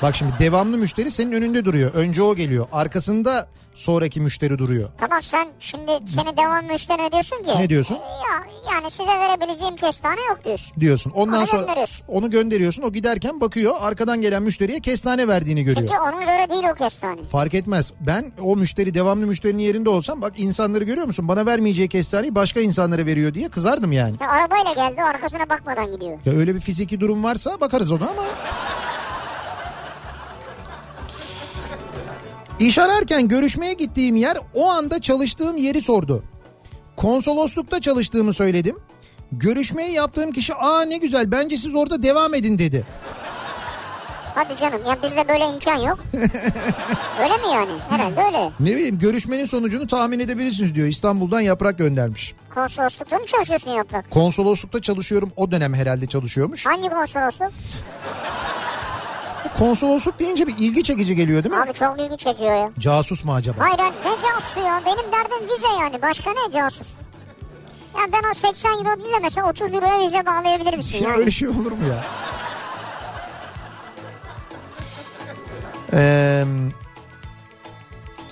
bak şimdi devamlı müşteri senin önünde duruyor. Önce o geliyor. Arkasında sonraki müşteri duruyor. Tamam sen şimdi seni devamlı müşteri ne diyorsun ki? Ne diyorsun? Ya yani size verebileceğim kestane yok diyorsun. diyorsun. Ondan Onu sonra gönderiyorsun. onu gönderiyorsun. O giderken bakıyor arkadan gelen müşteriye kestane verdiğini görüyor. Çünkü ona göre değil o kestane. Fark etmez. Ben o müşteri devamlı müşterinin yerinde olsam bak insanları görüyor musun? Bana vermeyeceği kestaneyi başka insanlara veriyor diye kızardım yani. Ya arabayla geldi arkasına bakmadan gidiyor. Ya öyle bir fiziki durum varsa bakarız ona ama. İş ararken görüşmeye gittiğim yer o anda çalıştığım yeri sordu. Konsoloslukta çalıştığımı söyledim. Görüşmeyi yaptığım kişi aa ne güzel bence siz orada devam edin dedi. Hadi canım ya bizde böyle imkan yok. öyle mi yani? Herhalde öyle. Ne bileyim görüşmenin sonucunu tahmin edebilirsiniz diyor. İstanbul'dan yaprak göndermiş. Konsoloslukta mı çalışıyorsun Yaprak? Konsoloslukta çalışıyorum o dönem herhalde çalışıyormuş. Hangi konsolosluk? Konsolosluk deyince bir ilgi çekici geliyor değil mi? Abi çok ilgi çekiyor ya. Casus mu acaba? Hayır ne casusu ya? Benim derdim vize yani. Başka ne casus? Ya ben o 80 euro değil de mesela 30 euroya vize bağlayabilir misin Ya yani? öyle şey olur mu ya? Ee,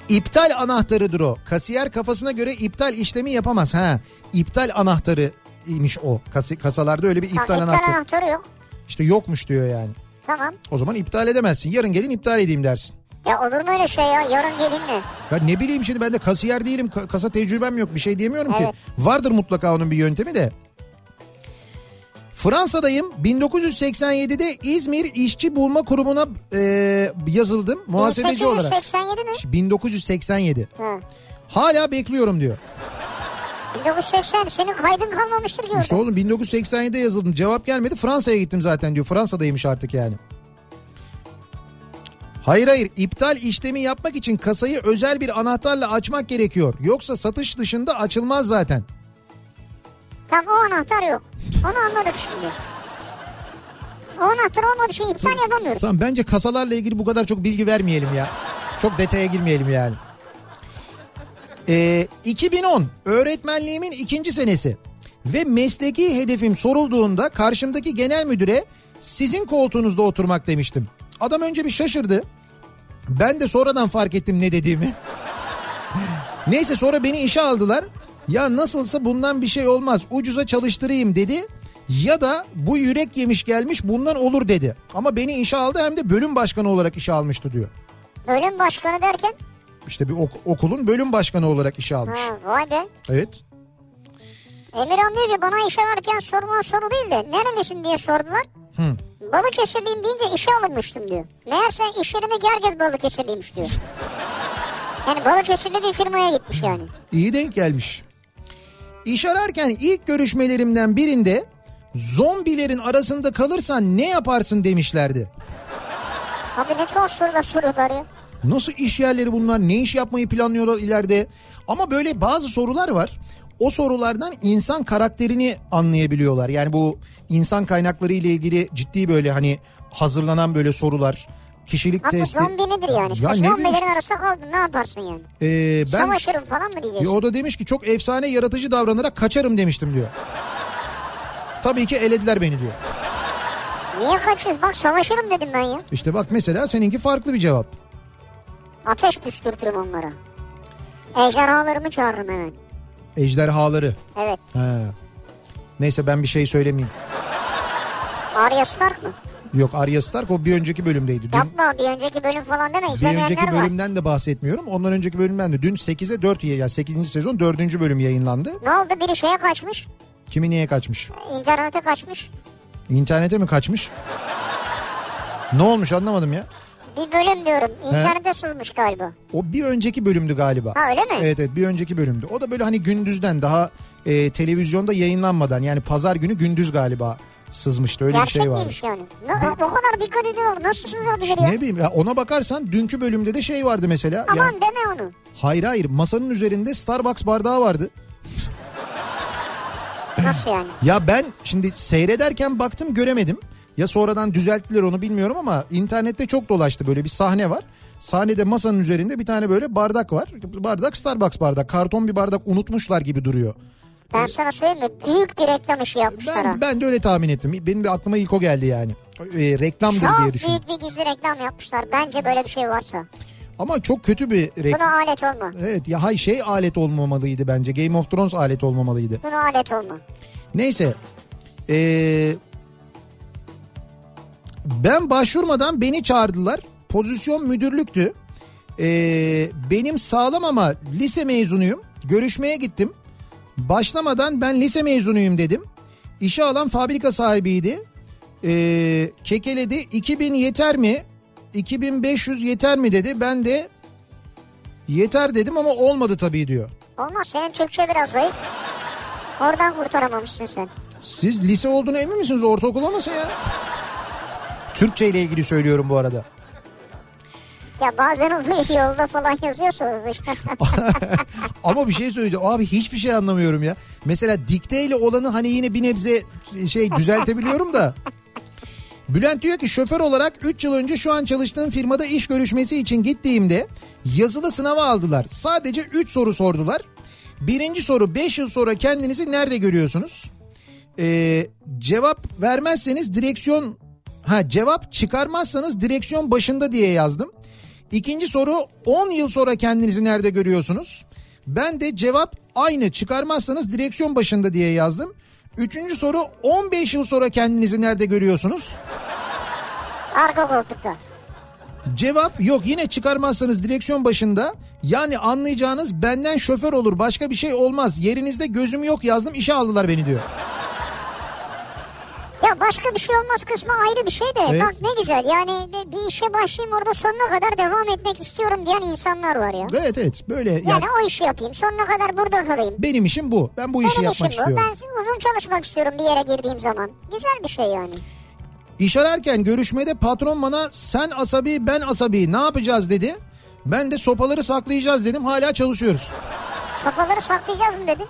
iptal anahtarıdır o. Kasiyer kafasına göre iptal işlemi yapamaz. Ha, iptal anahtarı imiş o. Kasi, kasalarda öyle bir iptal iptal anahtarı. anahtarı yok. İşte yokmuş diyor yani. Tamam. O zaman iptal edemezsin. Yarın gelin iptal edeyim dersin. Ya olur mu öyle şey ya? Yarın gelin mi? Ya ne bileyim şimdi ben de kasiyer değilim. Ka- Kasa tecrübem yok. Bir şey diyemiyorum Evet. ki. Vardır mutlaka onun bir yöntemi de. Fransa'dayım. 1987'de İzmir İşçi Bulma Kurumu'na e, yazıldım muhasebeci olarak. 1887 mi? 1987. Hı. Hala bekliyorum diyor. 1980 senin kaydın kalmamıştır orada. İşte oğlum 1987'de yazıldım. Cevap gelmedi. Fransa'ya gittim zaten diyor. Fransa'daymış artık yani. Hayır hayır iptal işlemi yapmak için kasayı özel bir anahtarla açmak gerekiyor. Yoksa satış dışında açılmaz zaten. Tam o anahtar yok. Onu anladık şimdi. O anahtar olmadığı için iptal yapamıyoruz. Tamam bence kasalarla ilgili bu kadar çok bilgi vermeyelim ya. Çok detaya girmeyelim yani. Ee, 2010 öğretmenliğimin ikinci senesi ve mesleki hedefim sorulduğunda karşımdaki genel müdüre sizin koltuğunuzda oturmak demiştim. Adam önce bir şaşırdı. Ben de sonradan fark ettim ne dediğimi. Neyse sonra beni işe aldılar. Ya nasılsa bundan bir şey olmaz ucuza çalıştırayım dedi. Ya da bu yürek yemiş gelmiş bundan olur dedi. Ama beni işe aldı hem de bölüm başkanı olarak işe almıştı diyor. Bölüm başkanı derken. İşte bir ok- okulun bölüm başkanı olarak işe almış. Ha, vay be. Evet. Emirhan diyor ki bana iş ararken sorulan soru değil de nerelisin diye sordular. Hı. Balıkesirliyim deyince işe alınmıştım diyor. Meğerse iş yerindeki herkes Balıkesirliymiş diyor. Yani Balıkesirli bir firmaya gitmiş yani. İyi denk gelmiş. İş ararken ilk görüşmelerimden birinde zombilerin arasında kalırsan ne yaparsın demişlerdi. Abi ne tuhaf sorular soruyorlar ya. Nasıl iş yerleri bunlar? Ne iş yapmayı planlıyorlar ileride? Ama böyle bazı sorular var. O sorulardan insan karakterini anlayabiliyorlar. Yani bu insan kaynakları ile ilgili ciddi böyle hani hazırlanan böyle sorular, kişilik Abi testi. zombi nedir yani? Ya ne Zombilerin bileyim- arasında kaldın ne yaparsın yani? Ee, ben Savaşırım falan mı Ya diyeceksin? o da demiş ki çok efsane yaratıcı davranarak kaçarım demiştim diyor. Tabii ki elediler beni diyor. Niye kaçıyorsun? Bak savaşırım dedim ben ya. İşte bak mesela seninki farklı bir cevap. Ateş püskürtürüm onlara. Ejderhalarımı çağırırım hemen. Ejderhaları. Evet. He. Neyse ben bir şey söylemeyeyim. Arya Stark mı? Yok Arya Stark o bir önceki bölümdeydi. Dün Yapma bir önceki bölüm falan deme. bir önceki var. bölümden de bahsetmiyorum. Ondan önceki bölümden de dün 8'e 4 yani 8. sezon 4. bölüm yayınlandı. Ne oldu? Biri şeye kaçmış. Kimi niye kaçmış? internete kaçmış. İnternete mi kaçmış? Ne olmuş anlamadım ya. Bir bölüm diyorum. İnternete sızmış galiba. O bir önceki bölümdü galiba. Ha öyle mi? Evet evet bir önceki bölümdü. O da böyle hani gündüzden daha e, televizyonda yayınlanmadan yani pazar günü gündüz galiba sızmıştı öyle Gerçek bir şey miymiş yani? Ne, o kadar dikkat ediyorlar. Nasıl sızabilir ya? Ne bileyim ya ona bakarsan dünkü bölümde de şey vardı mesela. Aman Yani, deme onu. hayır hayır masanın üzerinde Starbucks bardağı vardı. Nasıl yani? Ya ben şimdi seyrederken baktım göremedim. Ya sonradan düzelttiler onu bilmiyorum ama internette çok dolaştı böyle bir sahne var. Sahnede masanın üzerinde bir tane böyle bardak var. Bardak Starbucks bardak. Karton bir bardak unutmuşlar gibi duruyor. Ben sana söyleyeyim mi? Büyük bir reklam işi yapmışlar. Ben, ben de öyle tahmin ettim. Benim de aklıma ilk o geldi yani. E, reklamdır Çok diye düşündüm. büyük bir gizli reklam yapmışlar. Bence böyle bir şey varsa. Ama çok kötü bir reklam. Buna alet olma. Evet ya hay şey alet olmamalıydı bence. Game of Thrones alet olmamalıydı. Buna alet olma. Neyse. Ee, ben başvurmadan beni çağırdılar. Pozisyon müdürlüktü. Ee, benim sağlam ama lise mezunuyum. Görüşmeye gittim. Başlamadan ben lise mezunuyum dedim. İşe alan fabrika sahibiydi. Ee, kekeledi 2000 yeter mi? 2500 yeter mi dedi. Ben de yeter dedim ama olmadı tabii diyor. Olmaz senin Türkçe biraz zayıf. Oradan kurtaramamışsın sen. Siz lise olduğunu emin misiniz? Ortaokul olmasa ya. Türkçe ile ilgili söylüyorum bu arada. Ya bazen oluyor yolda falan yazıyorsunuz. Ama bir şey söyleyeceğim. Abi hiçbir şey anlamıyorum ya. Mesela dikteyle olanı hani yine bir nebze şey düzeltebiliyorum da. Bülent diyor ki şoför olarak 3 yıl önce şu an çalıştığım firmada iş görüşmesi için gittiğimde yazılı sınava aldılar. Sadece 3 soru sordular. Birinci soru 5 yıl sonra kendinizi nerede görüyorsunuz? Ee, cevap vermezseniz direksiyon ha cevap çıkarmazsanız direksiyon başında diye yazdım. İkinci soru 10 yıl sonra kendinizi nerede görüyorsunuz? Ben de cevap aynı çıkarmazsanız direksiyon başında diye yazdım. Üçüncü soru 15 yıl sonra kendinizi nerede görüyorsunuz? Arka koltukta. Cevap yok yine çıkarmazsanız direksiyon başında. Yani anlayacağınız benden şoför olur başka bir şey olmaz. Yerinizde gözüm yok yazdım işe aldılar beni diyor. Ya başka bir şey olmaz kısmı ayrı bir şey de. Evet. Bak ne güzel yani bir- işe başlayayım orada sonuna kadar devam etmek istiyorum diyen insanlar var ya. Evet evet böyle yani, Yani o işi yapayım sonuna kadar burada kalayım. benim işim bu. Ben bu işi Benim yapmak işim bu. istiyorum. Ben uzun çalışmak istiyorum bir yere girdiğim zaman. Güzel bir şey yani. İş ararken görüşmede patron bana sen asabi ben asabi ne yapacağız dedi. Ben de sopaları saklayacağız dedim hala çalışıyoruz. Sopaları saklayacağız mı dedin?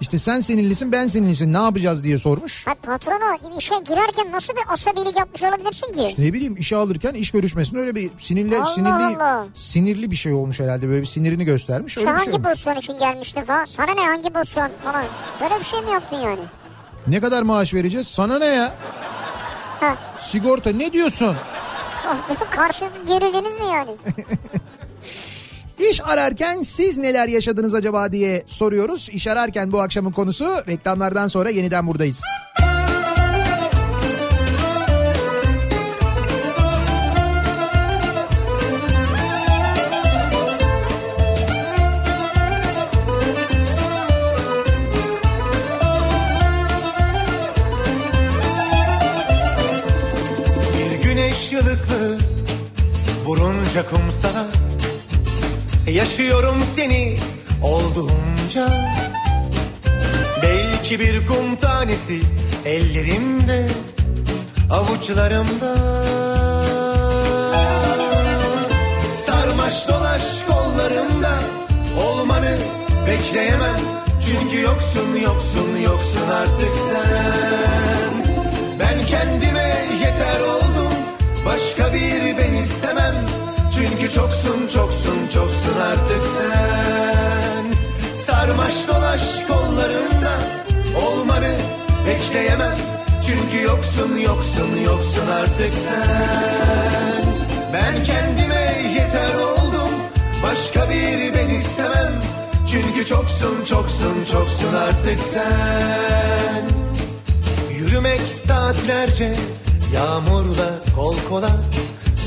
İşte sen sinirlisin ben sinirlisin ne yapacağız diye sormuş. Ha patrona işe girerken nasıl bir asabilik yapmış olabilirsin ki? Ne bileyim işe alırken iş görüşmesinde öyle bir sinirli Allah sinirli Allah. sinirli bir şey olmuş herhalde böyle bir sinirini göstermiş. Sen Öyle bir şey hangi olmuş. pozisyon için gelmiştin falan? Sana ne hangi pozisyon falan? Böyle bir şey mi yaptın yani? Ne kadar maaş vereceğiz? Sana ne ya? Ha. Sigorta ne diyorsun? Karşı gerildiniz mi yani? İş ararken siz neler yaşadınız acaba diye soruyoruz. İş ararken bu akşamın konusu reklamlardan sonra yeniden buradayız. Bir güneş yılıklı vurunca kumsala Yaşıyorum seni olduğunca Belki bir kum tanesi ellerimde avuçlarımda. Sarmaş dolaş kollarımda olmanı bekleyemem. Çünkü yoksun yoksun yoksun artık sen. Ben kendime yeter oldum başka bir ben istemem Çoksun çoksun çoksun artık sen. Sarmaş dolaş kollarımda olmanı bekleyemem. Çünkü yoksun yoksun yoksun artık sen. Ben kendime yeter oldum başka bir ben istemem. Çünkü çoksun çoksun çoksun artık sen. Yürümek saatlerce yağmurla kol kola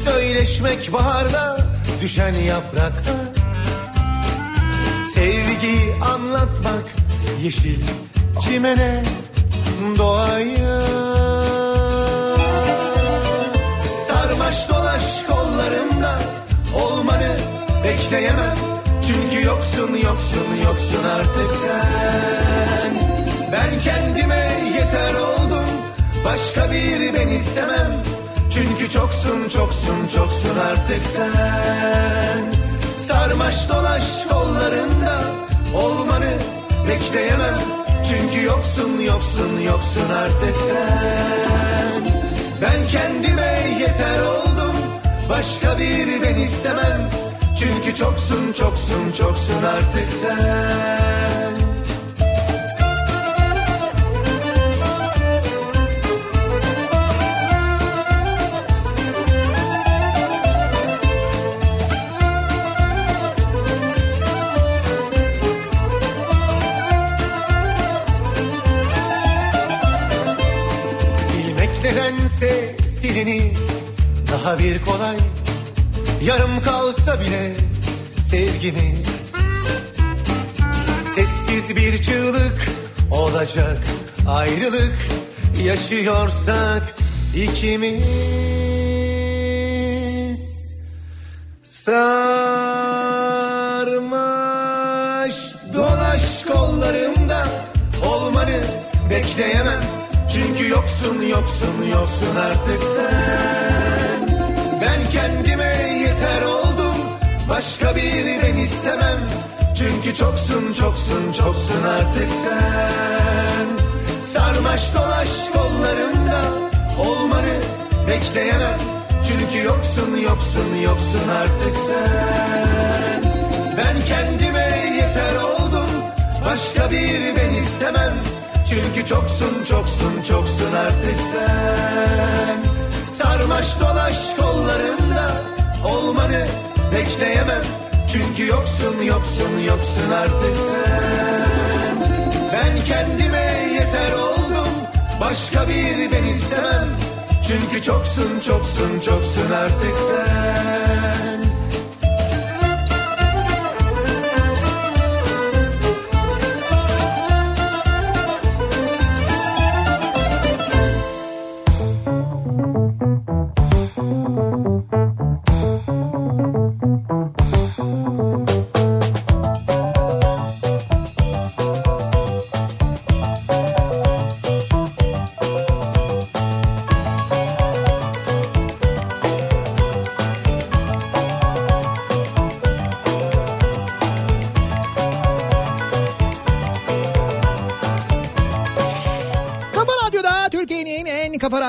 Söyleşmek baharda düşen yaprakta Sevgi anlatmak yeşil çimene doğaya Sarmaş dolaş kollarımda olmanı bekleyemem. Çünkü yoksun yoksun yoksun artık sen. Ben kendime yeter oldum başka bir ben istemem Çünkü çoksun çoksun çoksun artık sen. Sarmaş dolaş kollarında olmanı bekleyemem. Çünkü yoksun yoksun yoksun artık sen. Ben kendime yeter oldum Başka bir ben istemem. Çünkü çoksun çoksun çoksun artık sen silini daha bir kolay. Yarım kalsa bile sevgimiz. Sessiz bir çığlık olacak ayrılık Yaşıyorsak ikimiz yoksun yoksun yoksun artık sen. Ben kendime yeter oldum Başka bir ben istemem. Çünkü çoksun çoksun çoksun artık sen. Sarmaş dolaş kollarımda Olmanı bekleyemem. Çünkü yoksun yoksun yoksun artık sen. Ben kendime yeter oldum Başka bir ben istemem Çünkü çoksun çoksun çoksun artık sen. Sarmaş dolaş kollarımda Olmanı bekleyemem. Çünkü yoksun yoksun yoksun artık sen. Ben kendime yeter oldum Başka bir ben istemem. Çünkü çoksun çoksun çoksun artık sen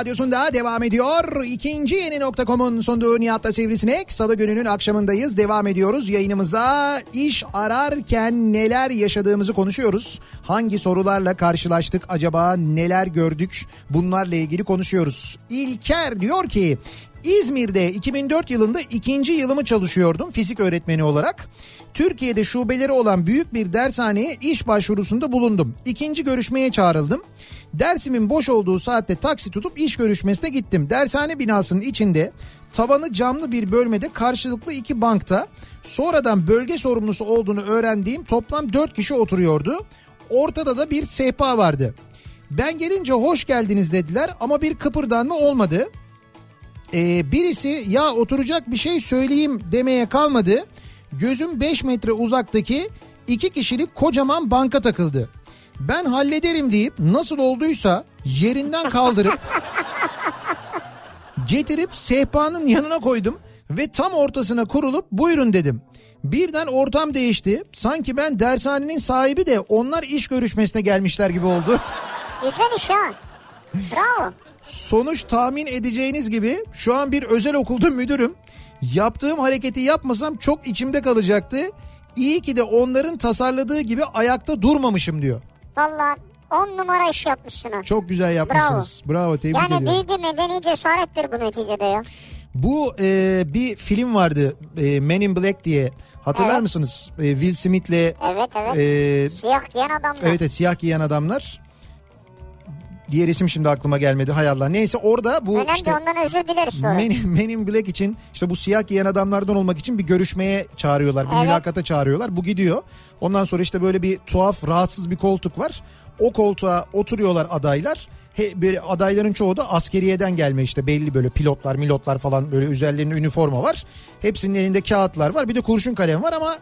radyosunda devam ediyor. İkinci yeni nokta.com'un sunduğu Nihat'la Sivrisinek. Salı gününün akşamındayız. Devam ediyoruz yayınımıza. iş ararken neler yaşadığımızı konuşuyoruz. Hangi sorularla karşılaştık acaba neler gördük bunlarla ilgili konuşuyoruz. İlker diyor ki İzmir'de 2004 yılında ikinci yılımı çalışıyordum fizik öğretmeni olarak. Türkiye'de şubeleri olan büyük bir dershaneye iş başvurusunda bulundum. İkinci görüşmeye çağrıldım. Dersimin boş olduğu saatte taksi tutup iş görüşmesine gittim. Dershane binasının içinde tavanı camlı bir bölmede karşılıklı iki bankta sonradan bölge sorumlusu olduğunu öğrendiğim toplam 4 kişi oturuyordu. Ortada da bir sehpa vardı. Ben gelince hoş geldiniz dediler ama bir kıpırdanma olmadı. Ee, birisi ya oturacak bir şey söyleyeyim demeye kalmadı. Gözüm 5 metre uzaktaki iki kişilik kocaman banka takıldı. Ben hallederim deyip nasıl olduysa yerinden kaldırıp getirip sehpanın yanına koydum ve tam ortasına kurulup buyurun dedim. Birden ortam değişti. Sanki ben dershanenin sahibi de onlar iş görüşmesine gelmişler gibi oldu. Güzel iş ha. Bravo. Sonuç tahmin edeceğiniz gibi şu an bir özel okulda müdürüm. Yaptığım hareketi yapmasam çok içimde kalacaktı. İyi ki de onların tasarladığı gibi ayakta durmamışım diyor. Valla on numara iş yapmışsın ha. Çok güzel yapmışsınız. Bravo, tebrik Yani ediyorum. büyük bir medeni cesarettir bu neticede ya. Bu e, bir film vardı e, Men in Black diye. Hatırlar Evet. mısınız? E, Will Smith'le Evet evet. e, Siyah giyen adamlar. evet, evet, siyah giyen adamlar. Diğer isim şimdi aklıma gelmedi hay Allah. Neyse orada bu Önemli işte ondan özür dileriz sonra. Men, Men in Black için işte bu siyah giyen adamlardan olmak için bir görüşmeye çağırıyorlar. Bir Evet. mülakata çağırıyorlar. Bu gidiyor. Ondan sonra işte böyle bir tuhaf rahatsız bir koltuk var. O koltuğa oturuyorlar adaylar. He, böyle adayların çoğu da askeriyeden gelme işte belli böyle pilotlar milotlar falan böyle üzerlerinde üniforma var. Hepsinin elinde kağıtlar var bir de kurşun kalem var ama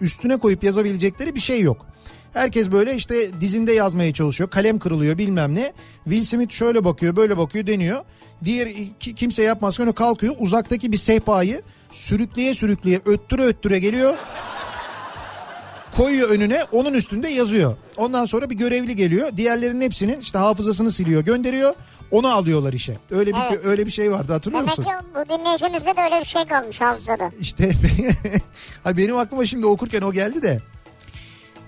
üstüne koyup yazabilecekleri bir şey yok. Herkes böyle işte dizinde yazmaya çalışıyor. Kalem kırılıyor bilmem ne. Will Smith şöyle bakıyor böyle bakıyor deniyor. Diğer ki- kimse yapmazken o kalkıyor. Uzaktaki bir sehpayı sürükleye sürükleye öttüre öttüre geliyor. koyuyor önüne onun üstünde yazıyor. Ondan sonra bir görevli geliyor. Diğerlerinin hepsinin işte hafızasını siliyor gönderiyor. Onu alıyorlar işe. Öyle bir Evet. öyle bir şey vardı hatırlıyor Demek musun? ki bu dinleyicimizde de öyle bir şey kalmış hafızada. İşte benim aklıma şimdi okurken o geldi de.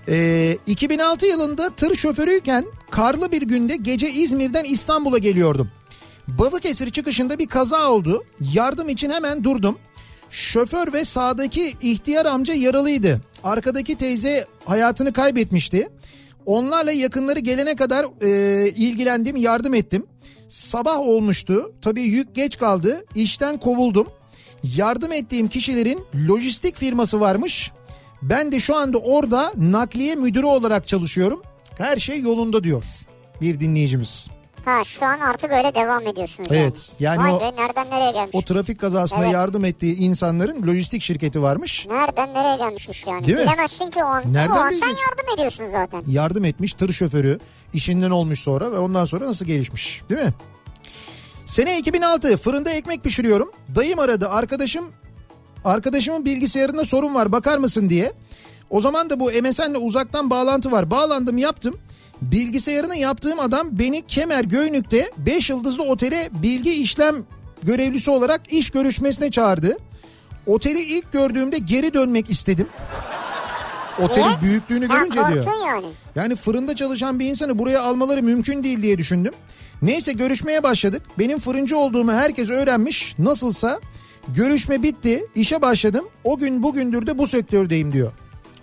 Ee, 2006 yılında tır şoförüyken karlı bir günde gece İzmir'den İstanbul'a geliyordum. Balıkesir çıkışında bir kaza oldu. Yardım için hemen durdum. Şoför ve sağdaki ihtiyar amca yaralıydı. Arkadaki teyze hayatını kaybetmişti. Onlarla yakınları gelene kadar e, ilgilendim, yardım ettim. Sabah olmuştu. Tabii yük geç kaldı. İşten kovuldum. Yardım ettiğim kişilerin lojistik firması varmış. Ben de şu anda orada nakliye müdürü olarak çalışıyorum. Her şey yolunda diyor bir dinleyicimiz. Ha şu an artık öyle devam ediyorsunuz Evet, yani Vay o- be nereden nereye gelmiş? O trafik kazasına Evet. yardım ettiği insanların lojistik şirketi varmış. Nereden nereye gelmiş iş yani? Değil mi? Bilemezsin ki o an. Nereden o an sen yardım ediyorsun zaten. Yardım etmiş tır şoförü işinden olmuş sonra ve ondan sonra nasıl gelişmiş değil mi? Sene 2006 fırında ekmek pişiriyorum. Dayım aradı arkadaşım arkadaşımın bilgisayarında sorun var bakar mısın diye. O zaman da bu MSN'le uzaktan bağlantı var. Bağlandım yaptım. Bilgisayarını yaptığım adam beni Kemer Göynük'te 5 yıldızlı otele bilgi işlem görevlisi olarak iş görüşmesine çağırdı. Oteli ilk gördüğümde geri dönmek istedim. Otelin Niye? büyüklüğünü Ha, görünce diyor. yani. Yani fırında çalışan bir insanı buraya almaları mümkün değil diye düşündüm. Neyse görüşmeye başladık. Benim fırıncı olduğumu herkes öğrenmiş. Nasılsa görüşme bitti. işe başladım. O gün bugündür de bu sektördeyim diyor.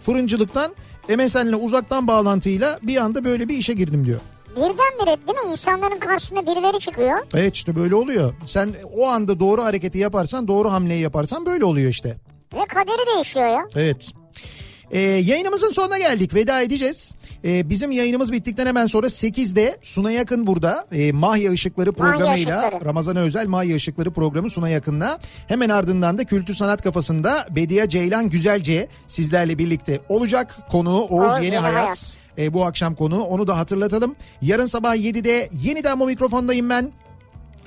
Fırıncılıktan MSN'le uzaktan bağlantıyla bir anda böyle bir işe girdim diyor. Birdenbire değil mi insanların karşısına birileri çıkıyor. Evet işte böyle oluyor. Sen o anda doğru hareketi yaparsan doğru hamleyi yaparsan böyle oluyor işte. Ve kaderi değişiyor ya. Evet. Ee, yayınımızın sonuna geldik. Veda edeceğiz. Ee, bizim yayınımız bittikten hemen sonra 8'de Suna Yakın burada. Ee, Mahya Işıkları programıyla Işıkları. Ramazan'a özel Mahya Işıkları programı Suna Yakın'la. Hemen ardından da Kültür Sanat Kafası'nda Bediye Ceylan Güzelce sizlerle birlikte olacak. Konuğu Oğuz, Oğuz Yeni, Yeni Hayat. Hayat. Ee, bu akşam konu onu da hatırlatalım. Yarın sabah 7'de yeniden bu mikrofondayım ben.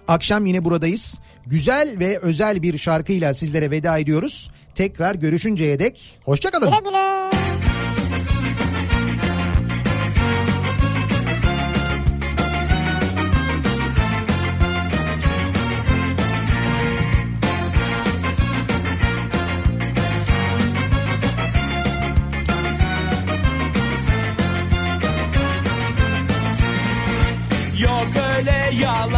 Akşam yine buradayız. Güzel ve özel bir şarkıyla sizlere veda ediyoruz. Tekrar görüşünceye dek hoşçakalın. Güle güle. Yok öyle yalan